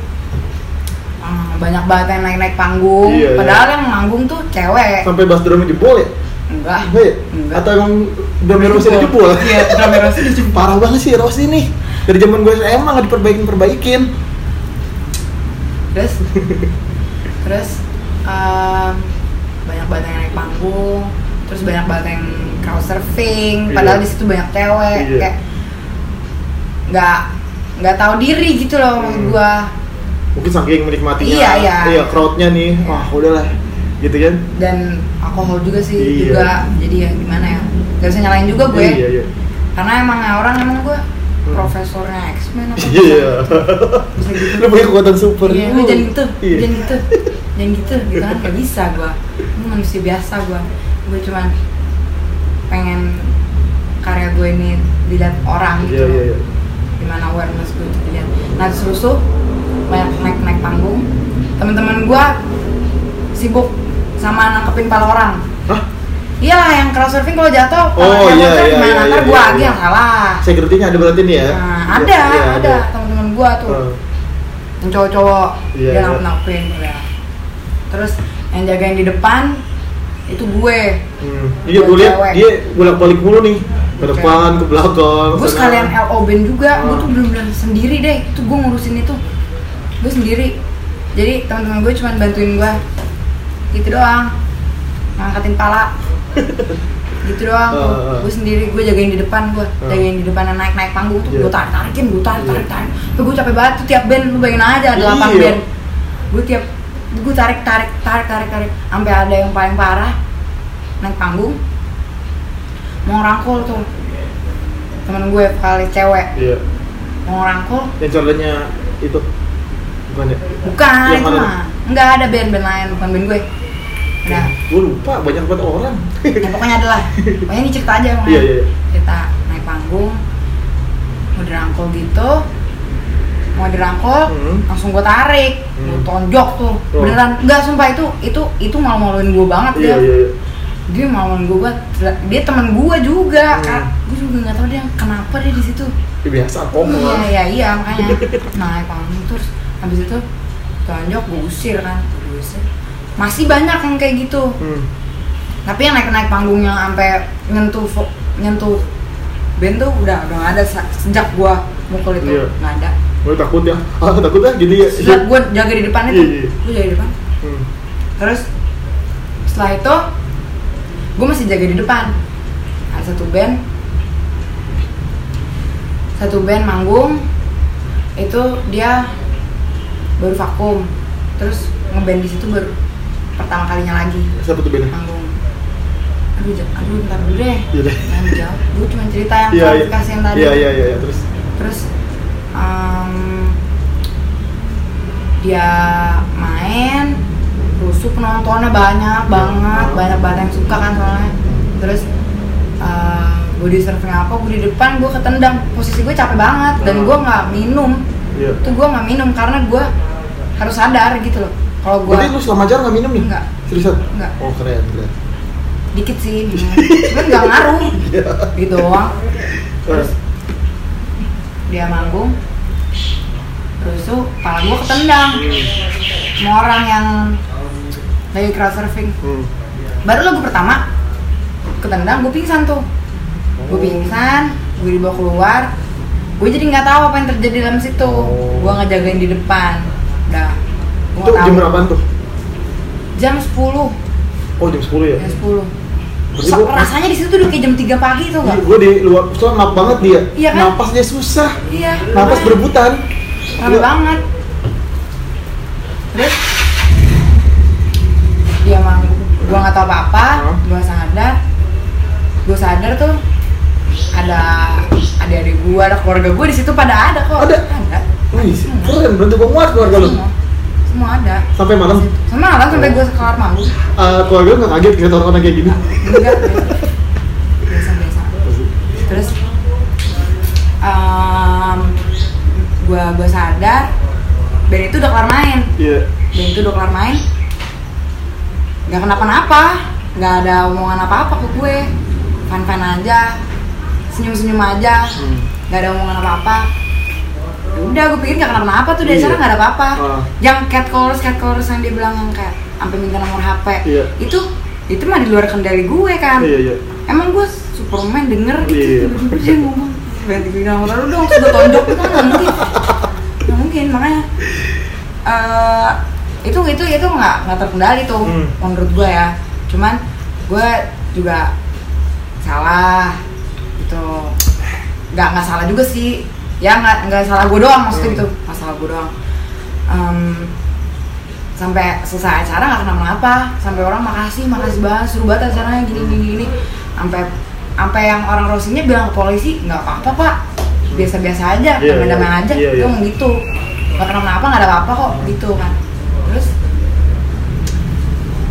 Hmm, banyak banget yang naik-naik panggung Iya, iya. padahal yang manggung tuh cewek Sampai bass drumnya jebol ya? enggak Enggak ya? Enggak. Atau emang drumnya Rossi jebol? iya drumnya Rossi jebol Parah banget sih Rossi nih Dari zaman gue SMA nggak diperbaikin-perbaikin terus terus em, banyak banget yang naik panggung terus banyak banget yang crowd surfing padahal Iya. di situ banyak cewek Iya. kayak nggak nggak tahu diri gitu loh maksud Hmm. gua Mungkin saking menikmatinya Iya, iya. Iya, crowdnya nih Wah udahlah Gitu kan? dan alkohol juga sih Iya. juga jadi ya gimana ya gak bisa nyalain juga gue Iya, iya karena emang orang emang gue Hmm. profesornya X-Men apa Iya bisa gitu Lu punya kekuatan super Iya, lu jangan gitu, Iya. jangan gitu, jangan gitu, gitu kan gak bisa gua. Ini manusia biasa gua. Gue cuman pengen karya gue ini dilihat orang gitu. Iya, iya, iya Gimana awareness gue itu dilihat. Nah terus tuh banyak naik naik panggung. Teman-teman gua sibuk sama nangkepin pala orang. Hah? Iya lah yang crowd surfing kalau jatuh, Oh, iya, iya, gimana? iya, Ntar iya, gua iya, lagi iya. yang salah. Security-nya ada berarti nih ya? Nah, Iya, ada, iya, ada teman-teman gua tuh Hmm. yang cowok-cowok Iya, dia iya. nangkep-nangkepin ya. terus yang jagain di depan itu gue. Hmm. Iya, gue liat dia bolak-balik mulu nih Ke depan, ke belakang gue sekalian LO band juga gue Hmm. tuh bener-bener sendiri deh. Itu gue ngurusin itu. Gue sendiri. Jadi teman-teman gue cuma bantuin gue gitu doang. Ngangkatin pala. Gitu doang. Tuh Ah, ah. gue sendiri gue jagain di depan gue Ah. jagain di depan naik naik panggung tuh. Iya. gue tarik tarikin gue tarik Iya. tarik tarik tapi gue capek banget tuh tiap band. Lu bayangin aja ada delapan Iya. band. Gue tiap gue tarik tarik tarik tarik tarik. Sampai ada yang paling parah naik panggung. Mau ngerangkul tuh. Temen gue vokalis cewek. Iya, mau ngerangkul. Yang caranya itu. Bukan ya? bukan Yang itu mah. nggak ada band band lain bukan band gue. Nah. Gue lupa, banyak banget orang. Ya pokoknya adalah. Pokoknya ini cerita aja pokoknya. Iya, iya, iya. cerita naik panggung mau dirangkul gitu mau dirangkul Hmm. langsung gue tarik. Gue Hmm. tonjok tuh. Oh. beneran. Enggak sumpah itu itu itu malu-maluin gue banget Iya, dia iya, iya. Dia malu-maluin gue banget. Dia teman gue juga Hmm. kan gue juga nggak tahu dia kenapa dia di situ. Ya, biasa ngomong iya iya iya makanya. Naik panggung terus. Habis itu tonjok gue usir kan. Gue usir. Masih banyak yang kayak gitu. Hmm. tapi yang naik naik panggungnya sampai nyentuh nyentuh band tuh udah udah nggak ada sejak gua mukul itu. Iya. nggak ada Gue takut ya, ah takut ya? Gini ya sejak gua jaga di depan itu. Iya, iya. gua jaga di depan. Hmm. terus setelah itu gua masih jaga di depan. Ada satu band. Satu band manggung. Itu dia baru vakum. Terus ngeband di situ baru pertama kalinya lagi. Siapa tuh bandnya? manggung. Aduh aduh ntar dulu deh. Iya jangan dijawab. Gue cuma cerita yang Iya, iya. klarifikasi yang tadi. Iya, iya, iya, iya, terus? Terus dia main rusuh penontonnya banyak banget banyak banget yang suka kan soalnya terus eh, gue di surfing apa gue di depan gue ketendang posisi gue capek banget dan Oh. gue nggak minum Iya itu gue nggak minum karena gue harus sadar gitu loh kalau gue Berarti lu selama jalan gak minum nih? Enggak. Seriusan? Enggak. Oh keren, keren dikit sih cuman nggak ngaruh Iya gitu doang Terus? dia manggung terus tuh kepala gue ketendang sama orang yang lagi crowd surfing Hmm. baru lagu pertama ketendang gue pingsan tuh gue pingsan gue dibawa keluar gue jadi nggak tahu apa yang terjadi dalam situ Oh. gue ngejagain di depan udah Itu jam tahu berapaan tuh? jam 10 Oh jam 10 ya? jam 10 Berarti So- gua- rasanya di situ udah kayak jam 3 pagi tuh gak? Gue di luar, soalnya ngap banget dia Iya kan? Napas dia susah Iya. Napas berebutan Rame Gua- banget. Terus dia mang gua nggak tahu apa-apa, Hah? gua sadar, gua sadar tuh ada adik-adik gua, ada keluarga gua di situ pada ada kok. Ada? Ada. Wih, keren, berarti gue muat keluarga lu Semua, semua ada. Sampai malam? Sama malam sampai gua keluar manggung. Eh, keluarga lu gak kaget lihat orang-orang kayak gini? Enggak. biasa biasa. Terus gua gua sadar band itu udah kelar main. Iya dan itu udah kelar main nggak kenapa-napa nggak ada omongan apa-apa ke gue fan-fan aja senyum-senyum aja Hmm. nggak ada omongan apa-apa udah gue pikir gak kenapa-napa tuh di Iya. acara gak ada apa-apa Ah. yang catcallers catcallers yang dia bilang yang kayak sampai minta nomor HP Iya. itu itu mah di luar kendali gue kan Iya, iya. emang gue Superman denger gitu Iya. tiba-tiba dia ngomong ganti bilang nomor lu dong sudah tonjok itu kan nggak mungkin. Nggak mungkin makanya eh itu itu itu nggak nggak terkendali tuh Hmm. menurut gue ya. Cuman gue juga salah gitu. Nggak nggak salah juga sih. Ya nggak nggak salah gue doang maksudnya Hmm. gitu nggak salah gue doang. Em, sampai selesai acara nggak kenapa-napa. Sampai orang makasih makasih banget seru banget acaranya gini gini gini. Sampai sampai yang orang rosinya bilang ke polisi nggak apa-apa pak biasa-biasa aja Iya, damai-damai iya. aja dia iya. ngomong gitu nggak kenapa-napa nggak ada apa-apa kok gitu kan terus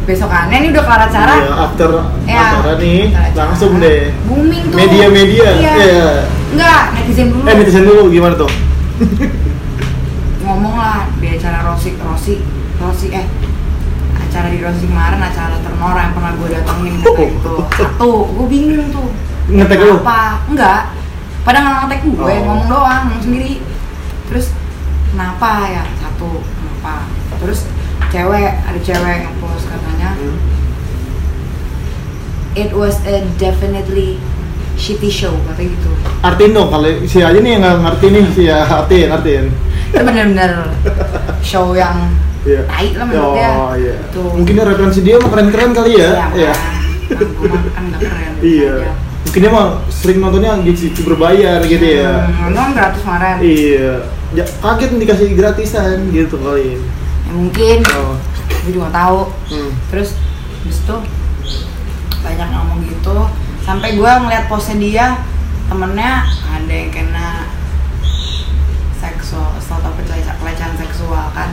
besokannya ini udah kelar acara Iya, after Ya, acara nih after acara. langsung deh. booming tuh Media-media. iya. Iya. enggak netizen dulu Eh netizen dulu gimana tuh? ngomong lah di acara Rosi Rosi Rosi eh acara di Rosi kemarin acara Ternora yang pernah gue datengin kata itu. Satu gue bingung tuh. Ngetek lu? apa enggak. Pada nggak ngetek gue Oh. ngomong doang ngomong sendiri. Terus kenapa ya? Satu kenapa? Terus cewek ada cewek yang post katanya Hmm. it was a definitely shitty show katanya gitu. Artiin dong kalau si aja nih yang nggak ngerti nih si ya artiin artiin. itu bener-bener show yang Iya. tai lah menurut dia Oh iya. Tuh. Mungkin referensi dia mah keren-keren kali ya. Iya, Iya. gak keren Iya. Mungkin dia mah sering nontonnya gitu berbayar gitu ya. Hmm, nonton gratis kemarin Iya. Ya, kaget nih dikasih gratisan gitu kali. ya, mungkin Oh. gue juga tahu Hmm. terus habis itu banyak ngomong gitu sampai gue ngeliat postnya dia temennya ada yang kena seksual atau pelecehan, pelecehan seksual kan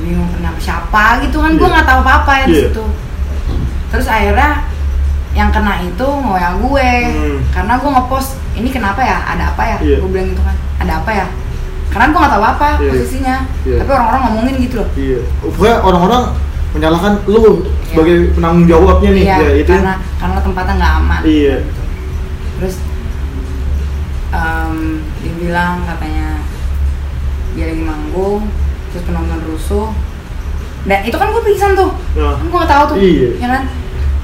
bingung kenapa siapa gitu kan gue Iya. nggak tahu apa apa ya di Iya. situ terus akhirnya yang kena itu ngoyak gue Hmm. karena gue ngepost ini kenapa ya ada apa ya Iya. gue bilang gitu kan ada apa ya karena gue nggak tahu apa Iya. posisinya Iya. tapi orang-orang ngomongin gitu loh Iya. Pokoknya orang-orang menyalahkan lu sebagai penanggung jawabnya nih. Iya, ya, itu. karena karena tempatnya nggak aman. Iya. Terus em, dia bilang katanya dia lagi manggung, terus penonton rusuh. Dan itu kan gue pingsan tuh, Ya. kan gue nggak tahu tuh, Iya. ya kan?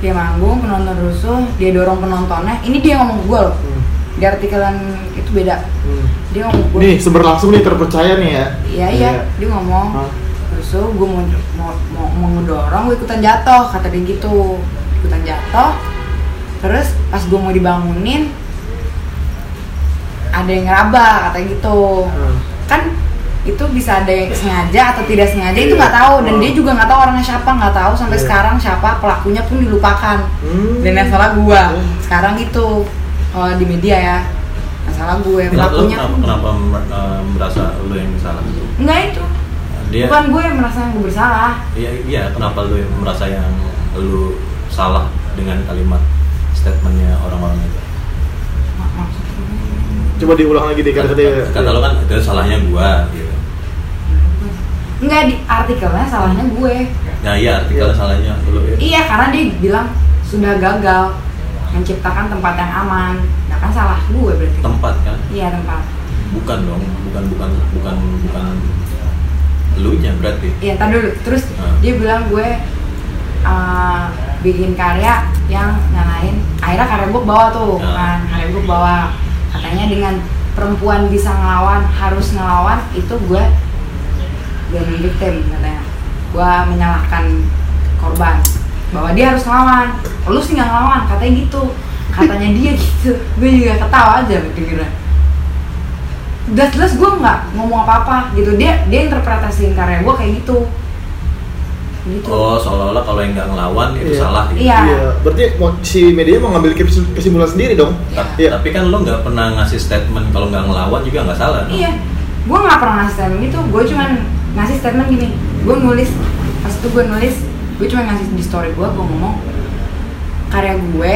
Dia manggung, penonton rusuh, dia dorong penontonnya. Ini dia ngomong gue loh. Hmm. Di artikelan itu beda. Hmm. Dia ngomong gue. Nih, sumber langsung nih terpercaya nih ya. Iya iya, dia ngomong Hah? rusuh, gue mau mau mau, mau ngedorong, gue ikutan jatuh, kata dia gitu, ikutan jatuh. Terus pas gue mau dibangunin, ada yang ngeraba, kata gitu. Hmm. Kan itu bisa ada yang sengaja atau tidak sengaja itu Iya. nggak tahu dan dia juga nggak tahu orangnya siapa nggak tahu sampai Iya. sekarang siapa pelakunya pun dilupakan Hmm. dan yang salah gua Hmm. sekarang gitu kalau di media ya yang salah gue lu pelakunya kenapa, kenapa eh, merasa lu yang salah? enggak itu Dia, bukan gue yang merasa yang gue bersalah Iya, iya, kenapa lu yang merasa yang lu salah dengan kalimat statementnya orang-orang itu? Coba diulang lagi deh kata dia. Kata lu kan itu salahnya gua gitu. Enggak di artikelnya salahnya gue Nah iya artikel Iya. salahnya lu ya. iya karena dia bilang sudah gagal menciptakan tempat yang aman nah kan salah gue berarti Tempat kan? iya tempat Bukan dong, bukan bukan bukan bukan lu nya berarti. iya ntar dulu terus Hmm. dia bilang gue uh, bikin karya yang nyalain akhirnya karya gue bawa tuh Ya. kan karya gue bawa katanya dengan perempuan bisa ngelawan harus ngelawan itu gue blaming victim katanya gue menyalahkan korban bahwa dia harus ngelawan lu sih nggak ngelawan katanya gitu katanya dia gitu gue juga ketawa aja pikirnya udah jelas gue nggak ngomong apa-apa gitu dia dia interpretasiin karya gue kayak gitu gitu Oh seolah-olah kalau yang nggak ngelawan itu Iya. salah gitu. Iya. Iya. Berarti mau- si media mau ngambil kesim- kesimpulan sendiri dong. Ta- Iya. Tapi kan lu nggak pernah ngasih statement kalau nggak ngelawan juga nggak salah. dong. Iya, gue nggak pernah ngasih statement gitu. Gue cuman ngasih statement gini. Gue nulis, pas itu gue nulis, gue cuma ngasih di story gue. Gue ngomong karya gue,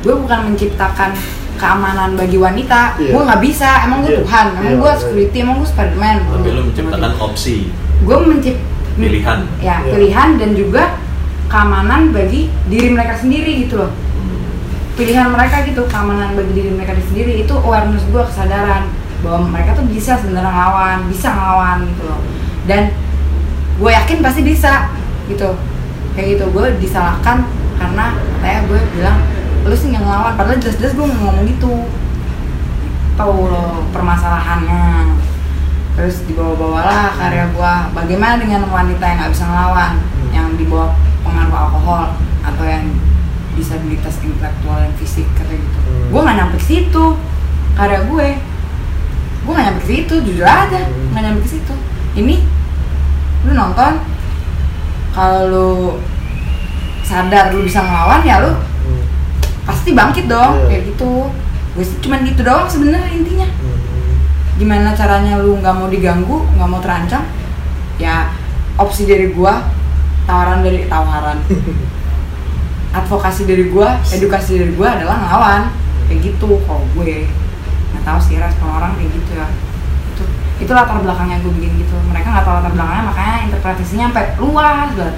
gue bukan menciptakan keamanan bagi wanita. Iya. Gue nggak bisa. Emang gue Iya. Tuhan. Emang Iya, gue iya. security. Emang gue Spiderman. Tapi lu menciptakan opsi Gue mencipt pilihan. ya Iya. pilihan dan juga keamanan bagi diri mereka sendiri gitu loh. Hmm. pilihan mereka gitu keamanan bagi diri mereka sendiri itu awareness gue kesadaran bahwa mereka tuh bisa sebenarnya ngelawan bisa ngelawan gitu loh. Dan gue yakin pasti bisa gitu. Kayak gitu gue disalahkan karena katanya gue bilang lu sih nggak ngelawan. Padahal jelas-jelas gue ngomong gitu. Tahu loh permasalahannya. Terus dibawa-bawalah karya gue bagaimana dengan wanita yang nggak bisa ngelawan? Yang dibawa pengaruh alkohol atau yang disabilitas intelektual dan fisik kayak gitu. Hmm. gue nggak nyampe ke situ. Karya gue gue nggak nyampe ke situ jujur aja Hmm. nggak nyampe ke situ ini lu nonton kalau lu sadar lu bisa ngelawan ya lu Hmm. pasti bangkit dong Iya. kayak gitu gue sih cuman gitu doang sebenarnya intinya Hmm. gimana caranya lu nggak mau diganggu nggak mau terancam ya opsi dari gua tawaran dari tawaran advokasi dari gua edukasi dari gua adalah ngelawan kayak gitu kalau gue nggak tahu sih respon orang kayak gitu ya. Itu itu latar belakangnya gue bikin gitu. Mereka nggak tahu latar belakangnya makanya interpretasinya sampai luas banget.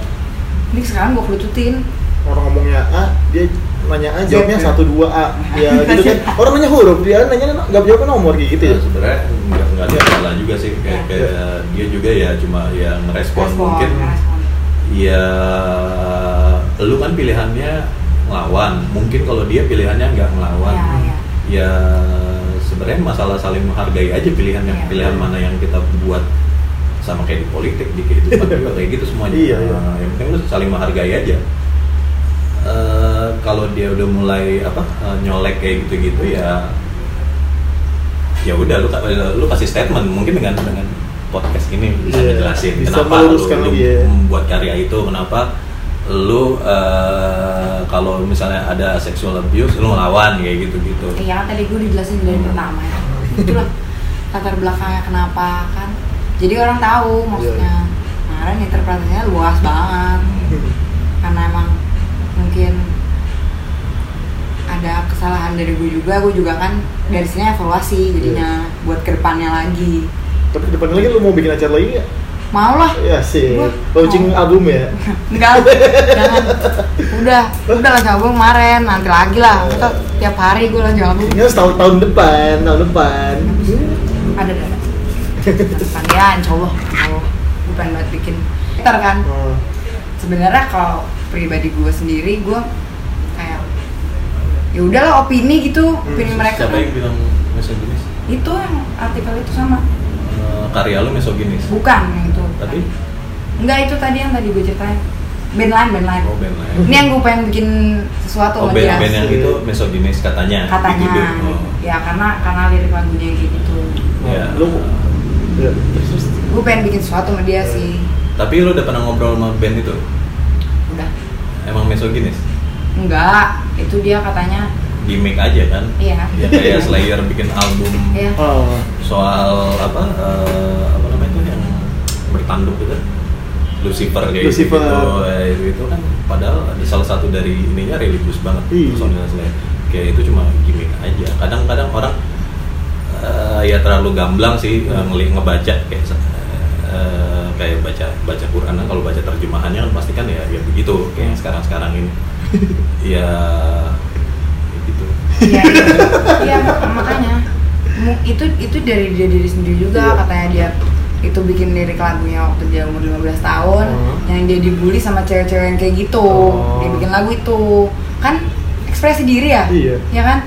Ini sekarang gue kerucutin. Orang ngomongnya A dia nanya A jawabnya Iya. satu dua A ya gitu kan. Orang nanya huruf dia nanya nggak jawab nomor kayak gitu ya. Nah, sebenarnya nggak nggak ada salah juga sih. Kayak, Iya. kayak dia juga ya cuma ya ngerespon respon mungkin respon ya lu kan pilihannya ngelawan. Mungkin kalau dia pilihannya nggak ngelawan. Ya ya ya sebenarnya masalah saling menghargai aja pilihan yang Iya. pilihan mana yang kita buat sama kayak di politik di kehidupan juga kayak gitu semuanya Iya, iya. Nah, yang penting lu saling menghargai aja Eh, kalau dia udah mulai apa eh, nyolek kayak gitu-gitu ya ya udah lu lu kasih statement mungkin dengan dengan podcast ini bisa Iya, ngejelasin bisa kenapa lu, lu membuat karya itu kenapa lu eh, kalau misalnya ada sexual abuse lu ngelawan kayak gitu-gitu Iya kan tadi gue dijelasin dari pertama ya. Itulah latar belakangnya kenapa kan. Jadi orang tahu maksudnya. Kemarin interpretasinya luas banget. Karena emang mungkin ada kesalahan dari gue juga, gue juga kan dari sini evaluasi jadinya buat ke depannya lagi. tapi depan lagi lu mau bikin acara lagi nggak Mau lah, ya sih launching mau. album ya. Enggak, jangan. Udah, udah lah album kemarin, nanti lagi lah. Masa tiap hari gue lah album. tinggal setahun tahun depan tahun depan. Ada ada depan ya insya Allah. Gue pengen banget bikin Ntar kan. Oh. sebenarnya kalau pribadi gue sendiri gue kayak ya udahlah opini gitu opini mereka siapa kan. yang bilang misoginis itu yang artikel itu sama Eh, karya lu misoginis? Bukan yang itu tapi? Enggak itu tadi yang tadi gue ceritain. Band lain band lain. Oh band lain. Ini yang gue pengen bikin sesuatu oh band, band yang itu misoginis katanya katanya. Oh. ya karena karena lirik lagunya kayak gitu. Ya. lu ya, terus, terus. gue pengen bikin sesuatu sama dia sih. Tapi lu udah pernah ngobrol sama band itu? Udah. Emang misoginis? Enggak itu dia katanya gimmick aja kan? Iya. Ya kayak Slayer bikin album oh soal apa eh, apa namanya itu yang bertanduk gitu Lucifer kayak Lucifer. gitu, itu, itu kan. Padahal ada salah satu dari ininya religius banget Iya. personilnya Slayer. Kayak itu cuma gimmick aja. Kadang-kadang orang eh, ya terlalu gamblang sih ngeli ngebaca kayak eh, kayak baca baca Quran. Kan kalau baca terjemahannya kan pasti kan ya ya begitu kayak sekarang-sekarang ini. Ya Iya, iya, makanya. Itu itu dari dia diri sendiri juga Iya. katanya dia itu bikin lirik lagunya waktu dia umur 15 tahun Hmm. yang dia dibully sama cewek-cewek yang kayak gitu. Oh. dia bikin lagu itu. Kan ekspresi diri ya? Iya. ya kan?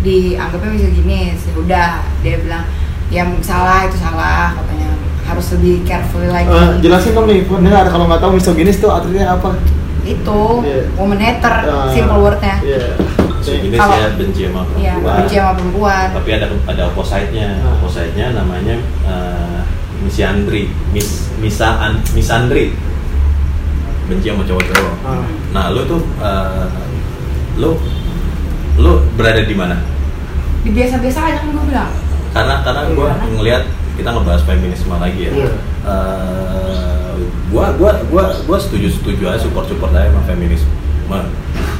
Dianggapnya misoginis ya udah dia bilang ya salah itu salah katanya. Harus lebih carefully lagi. Eh, jelasin dong nih pendengar kalau nggak tahu misoginis tuh artinya apa? Itu Iya. woman hater Ah, simple wordnya. iya misoginis Kalau- ya benci sama Iya, perempuan. benci sama perempuan. Tapi ada ada opposite-nya. Ah. opposite-nya namanya uh, misandri mis misaan misandri benci sama cowok-cowok Ah. nah lu tuh uh, lu lu berada di mana? Di biasa-biasa aja kan gue bilang. Karena karena gua Gimana? ngelihat kita ngebahas feminisme lagi ya. Iya. Eh, gua gua gua gua setuju setuju aja support support aja sama feminisme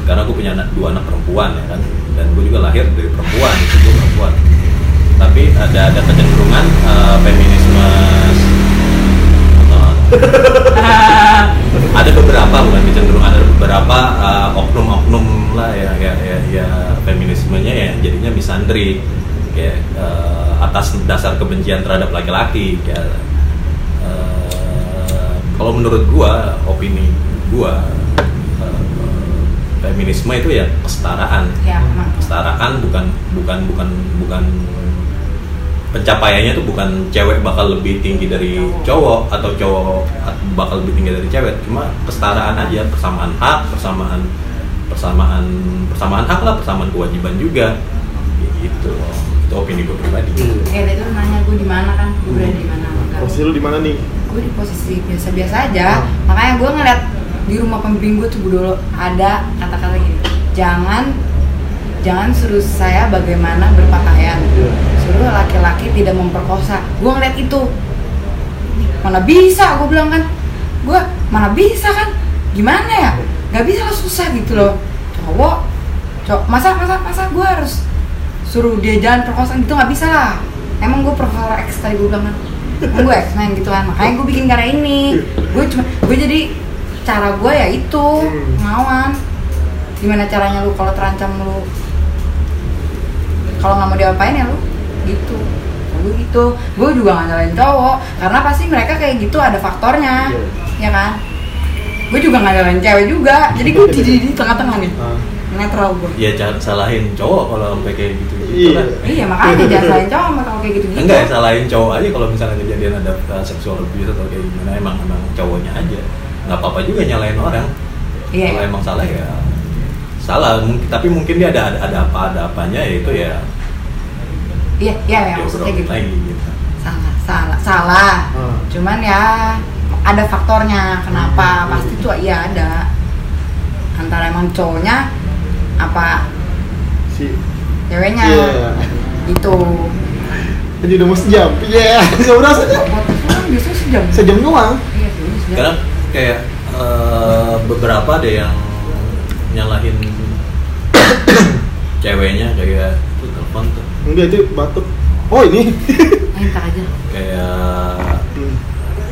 karena gue punya anak, dua anak perempuan ya kan? Dan gue juga lahir dari perempuan itu gue perempuan. Tapi ada ada kecenderungan eh, feminisme ada beberapa bukan kecenderungan ada beberapa eh, oknum-oknum lah ya ya ya, ya feminismenya ya jadinya misandri kayak eh, atas dasar kebencian terhadap laki-laki ya eh, kalau menurut gua opini gua eh, feminisme itu ya kesetaraan. Ya emang kesetaraan bukan bukan bukan bukan pencapaiannya itu bukan cewek bakal lebih tinggi dari cowok. atau cowok bakal lebih tinggi dari cewek. Cuma kesetaraan aja persamaan hak persamaan persamaan persamaan hak lah persamaan kewajiban juga. Gitu. Itu opini gue pribadi. Eh tadi lu nanya gue di mana kan? Gue berada di mana? Posisi lu di mana nih? gue di posisi biasa-biasa aja. Makanya gue ngeliat di rumah pembimbing gue tuh dulu ada kata-kata gini jangan jangan suruh saya bagaimana berpakaian. Suruh laki-laki tidak memperkosa. Gue ngeliat itu. Mana bisa? Gue bilang kan. Gue mana bisa kan? Gimana ya? Nggak bisa lah susah gitu loh. Cowok cowok masa masa masa gue harus suruh dia jalan perkosaan gitu nggak bisa lah. Emang gue profesor X tadi gue bilang kan. Emang gue X main gitu kan. Makanya gue bikin karya ini. Gue cuma gue jadi cara gue ya itu ngawan gimana caranya lu kalau terancam lu? Kalau nggak mau diapain ya lu? Gitu. Gue gitu. Gue juga nggak nyalain cowok karena pasti mereka kayak gitu ada faktornya ya kan? Gue juga nggak nyalain cewek juga jadi gue di, di tengah-tengah nih. Ah. netral gue ya jangan salahin cowok kalau sampai kayak gitu gitu Iya. kan iya makanya jangan salahin cowok kalau kayak gitu gitu enggak ya salahin cowok aja kalau misalnya kejadian ada seksual abuse atau kayak gimana emang emang cowoknya aja nggak apa-apa juga nyalain orang. Iya kalau emang salah ya salah. Tapi mungkin dia ada ada, ada apa ada apanya ya itu ya. Iya iya ya, maksudnya gitu. lagi gitu. Salah salah salah. Ah. cuman ya ada faktornya. Kenapa? Pasti tuh iya ada. Antara emang cowoknya apa Si ceweknya. Iya. gitu. Jadi udah mau sejam. Iya, nggak berasa kan? Kan biasanya sejam. Sejam doang. iya sih sejam. Karena kayak eh, beberapa ada yang nyalahin ceweknya kayak tuh telepon tuh Enggak itu batuk. Oh ini. Ayo, ntar aja kayak Hmm.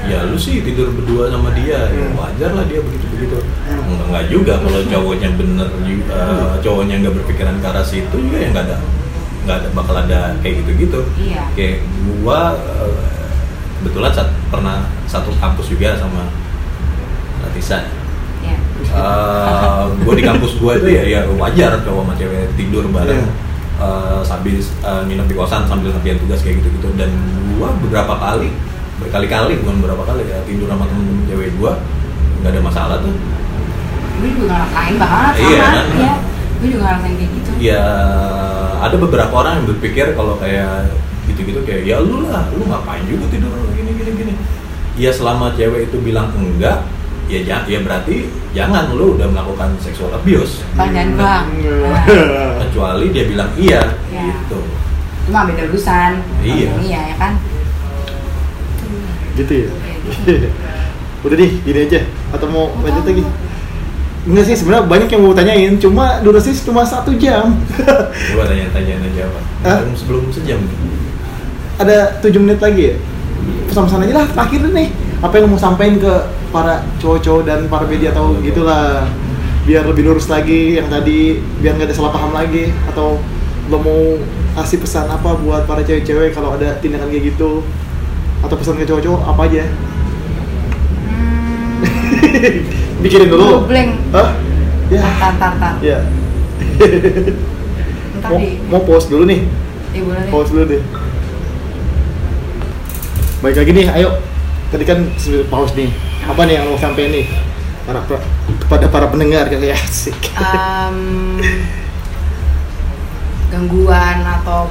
ya lu sih tidur berdua sama dia ya Hmm. wajar lah dia begitu begitu Hmm. enggak, enggak juga kalau cowoknya bener ju- eh, cowoknya nggak berpikiran ke arah situ juga ya nggak ada nggak ada bakal ada kayak gitu gitu iya kayak gua eh, kebetulan saat pernah satu kampus juga sama Latisa iya. Eh, gue di kampus gue itu ya ya wajar cowok sama cewek tidur bareng. Eh, sambil eh, nginep di kosan sambil ngerjain tugas kayak gitu gitu dan gue beberapa kali berkali-kali bukan beberapa kali ya tidur sama temen-temen cewek gue nggak ada masalah tuh. Gue juga ngerasain banget sama Iya, kan? iya. Gue juga ngerasain kayak gitu. Ya ada beberapa orang yang berpikir kalau kayak gitu-gitu kayak ya lu lah lu ngapain juga tidur gini gini gini ya selama cewek itu bilang enggak ya ja- ya berarti jangan lu udah melakukan seksual abuse bang dan bang Nah, kecuali dia bilang iya Iya. gitu cuma beda urusan Iya. Iya ya kan gitu ya. Udah deh, gini aja. Atau mau lanjut lagi? Enggak sih, sebenarnya banyak yang mau tanyain. Cuma durasi cuma satu jam. coba tanya-tanya aja apa Hah? sebelum, sebelum sejam Ada 7 menit lagi ya? Pesan-pesan aja lah, terakhir nih. Apa yang mau sampaikan ke para cowok-cowok dan para media atau gitulah. Biar lebih lurus lagi yang tadi biar nggak ada salah paham lagi atau lo mau kasih pesan apa buat para cewek-cewek kalau ada tindakan kayak gitu? Atau pesan ke cowok-cowok apa aja? Hmm, pikirin dulu. Blank. Hah? ya. Tar tar tar ya. Mau, di mau pause dulu nih. Ya boleh deh. Pause dulu deh. Baik lagi nih ayo tadi kan pause nih apa nih yang mau sampai nih para pra- kepada para pendengar kali ya asik Em, gangguan atau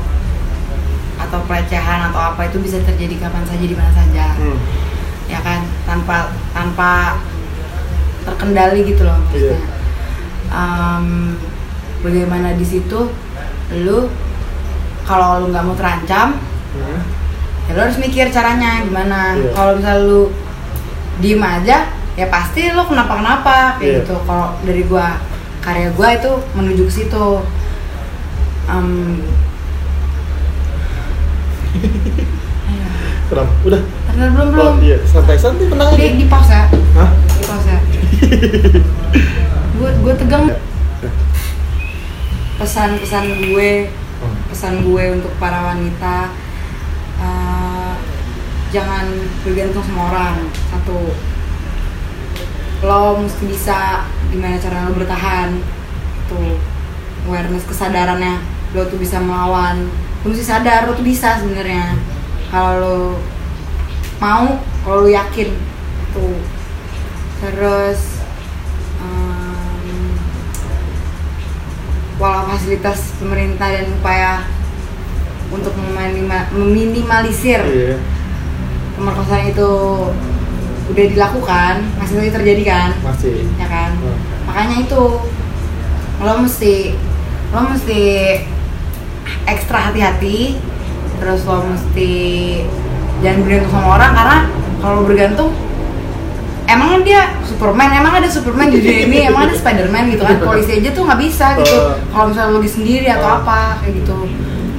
atau pelecehan atau apa itu bisa terjadi kapan saja di mana saja Hmm. ya kan tanpa tanpa terkendali gitu loh maksudnya Iya. Em, bagaimana di situ lu kalau lu nggak mau terancam Hmm. Ya lu harus mikir caranya gimana. Iya. kalau misal lu diem aja ya pasti lu kenapa kenapa kayak Iya. gitu. Kalau dari gua karya gua itu menuju ke situ. Em, kenapa udah. Bentar, belum belum? Oh, iya. Santai santai tenang aja. Di, di pause ya? Hah? di pause ya? Gue gue tegang. Pesan-pesan gue pesan gue untuk para wanita jangan bergantung sama orang. Satu lo mesti bisa gimana cara lo bertahan. Tuh awareness kesadarannya. Lo tuh bisa melawan. Lo mesti sadar lo tuh bisa sebenarnya. Kalau lo mau kalau lo yakin. Tuh terus em, walau fasilitas pemerintah dan upaya untuk meminima- meminimalisir Iya. Pemerkosaan itu udah dilakukan masih lagi terjadi kan? Masih. ya kan? Hmm. makanya itu lo mesti lo mesti ekstra hati-hati terus lo mesti jangan bergantung sama orang karena kalau bergantung emang dia Superman emang ada Superman di dunia ini emang ada Spiderman gitu kan? Polisi aja tuh nggak bisa gitu. Kalau misalnya lo di sendiri atau apa kayak gitu.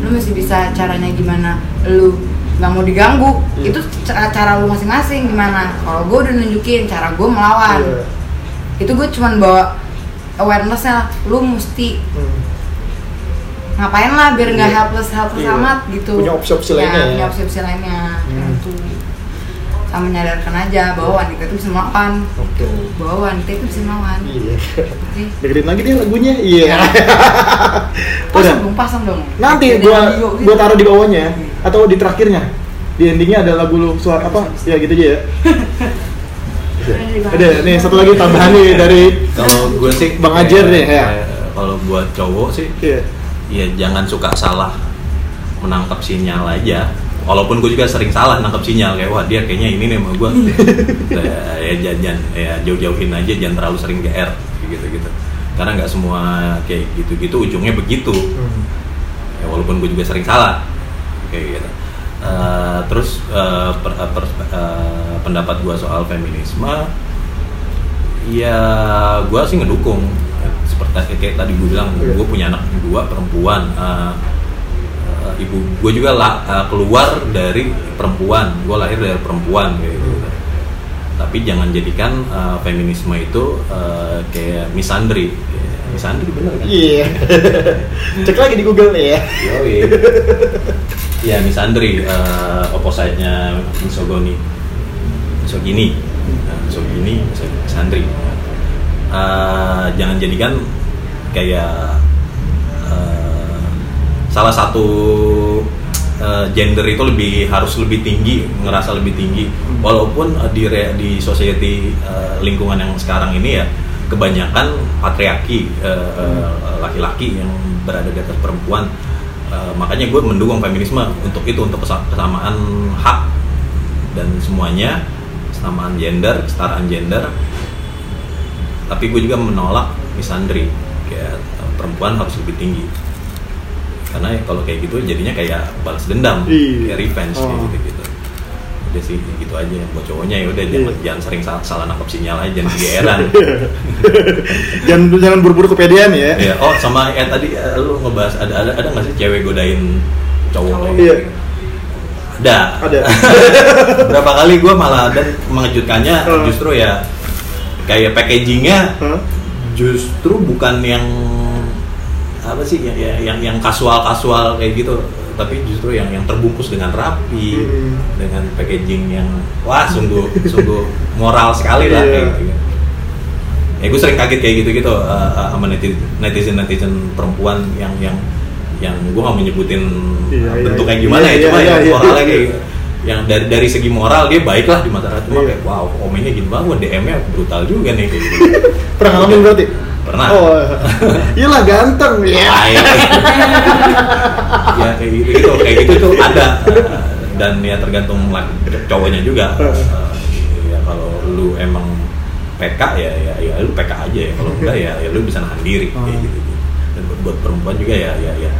Lo mesti bisa caranya gimana lo nggak mau diganggu Iya. itu cara, cara lo masing-masing gimana kalau gue udah nunjukin cara gue melawan Iya. itu gue cuman bawa awarenessnya lu mesti Hmm. ngapain lah biar nggak Iya. helpless helpless Iya. amat gitu Punya opsi-opsi lainnya ya. punya opsi-opsi lainnya Hmm. gitu sama menyadarkan aja bahwa wanita itu bisa melawan Oke. bahwa wanita itu bisa melawan Iya. oke Dengerin lagi dia lagunya. Iya. Udah. pasang dong pasang dong Nanti Jadi gua radio gitu. gua taruh di bawahnya atau di terakhirnya. Di endingnya ada lagu lu suara apa? Ya gitu aja ya. Ada nih satu lagi tambahan nih dari Kalau gue sih Bang Ajer nih, ya. kayak- Kalau buat cowok sih, Iya. ya jangan suka salah menangkap sinyal aja. Walaupun gue juga sering salah nangkap sinyal kayak wah dia kayaknya ini nih sama gue. ya, ya jangan, ya jauh-jauhin aja, jangan terlalu sering GR gitu gitu. Karena nggak semua kayak gitu-gitu ujungnya begitu. Hmm. Ya, walaupun gue juga sering salah kayak gitu. Eh, terus eh, per- eh, per- eh, pendapat gue soal feminisme ya gue sih ngedukung seperti kayak tadi gue bilang Iya. gue punya anak dua perempuan Eh, eh, ibu gue juga la- eh, keluar dari perempuan gue lahir dari perempuan kayak gitu tapi jangan jadikan eh, feminisme itu eh, kayak misandri Kayak misandri bener kan Iya. Cek lagi di Google nih ya. Yoi. Iya, misandri uh, opposite-nya misogoni. Misogini. Nah, misogini, mis- misandri. Uh, jangan jadikan kayak uh, salah satu uh, gender itu lebih harus lebih tinggi, ngerasa lebih tinggi. Walaupun uh, di re- di society uh, lingkungan yang sekarang ini ya kebanyakan patriarki uh, uh, laki-laki yang berada di atas perempuan. Uh, makanya gue mendukung feminisme untuk itu untuk kesa- kesamaan hak dan semuanya kesamaan gender, kesetaraan gender. Tapi gue juga menolak misandri kayak perempuan harus lebih tinggi karena kalau kayak gitu jadinya kayak balas dendam Iya. kayak revenge kayak Oh. gitu gitu udah sih gitu aja buat cowoknya ya udah jangan, Iya. jangan sering salah, salah nangkap sinyal aja jangan kegeeran jangan jangan buru-buru kepedean ya. ya oh sama ya tadi eh, lu ngebahas ada ada ada nggak sih cewek godain cowok kayak Iya. ada Ada. berapa kali gue malah dan mengejutkannya Hmm. justru ya kayak packagingnya Hah? justru bukan yang apa sih ya, ya- yang yang kasual kasual kayak gitu tapi justru yang yang terbungkus dengan rapi Hmm. dengan packaging yang wah sungguh sungguh moral sekali lah Iya. kayak gitu ya gue sering kaget kayak gitu gitu sama netizen netizen perempuan yang yang yang gue nggak menyebutin Iya, iya, bentuk kayak iya. gimana Iya, ya cuma iya, yang iya. moralnya kayak gitu. yang dari dari segi moral dia baik lah di masyarakat cuma Iya. kayak wow komennya gini banget DM-nya brutal juga nih kayak gitu Pernah ngalamin berarti? Pernah? Oh. Iyalah ganteng ya. Ya kayak gitu gitu kayak gitu. Tuh ada. Uh, dan ya tergantung cowoknya juga. Uh. Ya kalau lu emang PK ya ya ya lu PK aja ya. Kalau enggak ya ya lu bisa nahan diri kayak Uh. gitu, gitu. Dan buat, buat perempuan juga ya ya ya.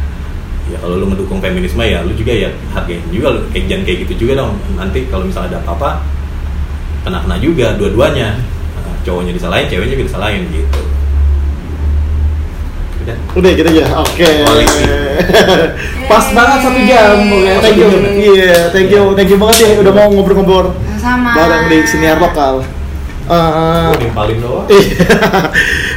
Ya kalau lu mendukung feminisme ya lu juga ya hargain juga. Lu kayak jangan kayak gitu juga dong. Nanti kalau misalnya ada apa-apa kena kena juga dua-duanya. Uh, cowoknya disalahin ceweknya juga disalahin gitu udah Udah gitu aja. Oke. Koleksi. Pas banget satu jam. Oke, Oh, Thank you. ya? Iya, thank you. Thank you banget ya udah mau ngobrol-ngobrol sama bareng di siniar lokal. Eh, Oh, nimpalin doang. Iya.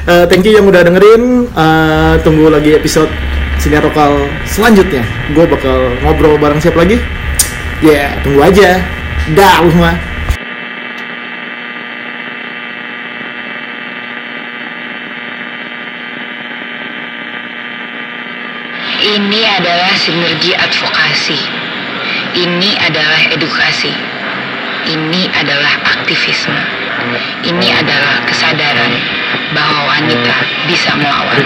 Eh, thank you yang udah dengerin. Eh, tunggu lagi episode siniar lokal selanjutnya. Gue bakal ngobrol bareng siapa lagi? Ya, tunggu aja. dah lu mah Ini adalah sinergi advokasi. Ini adalah edukasi. Ini adalah aktivisme. Ini adalah kesadaran bahwa wanita bisa melawan.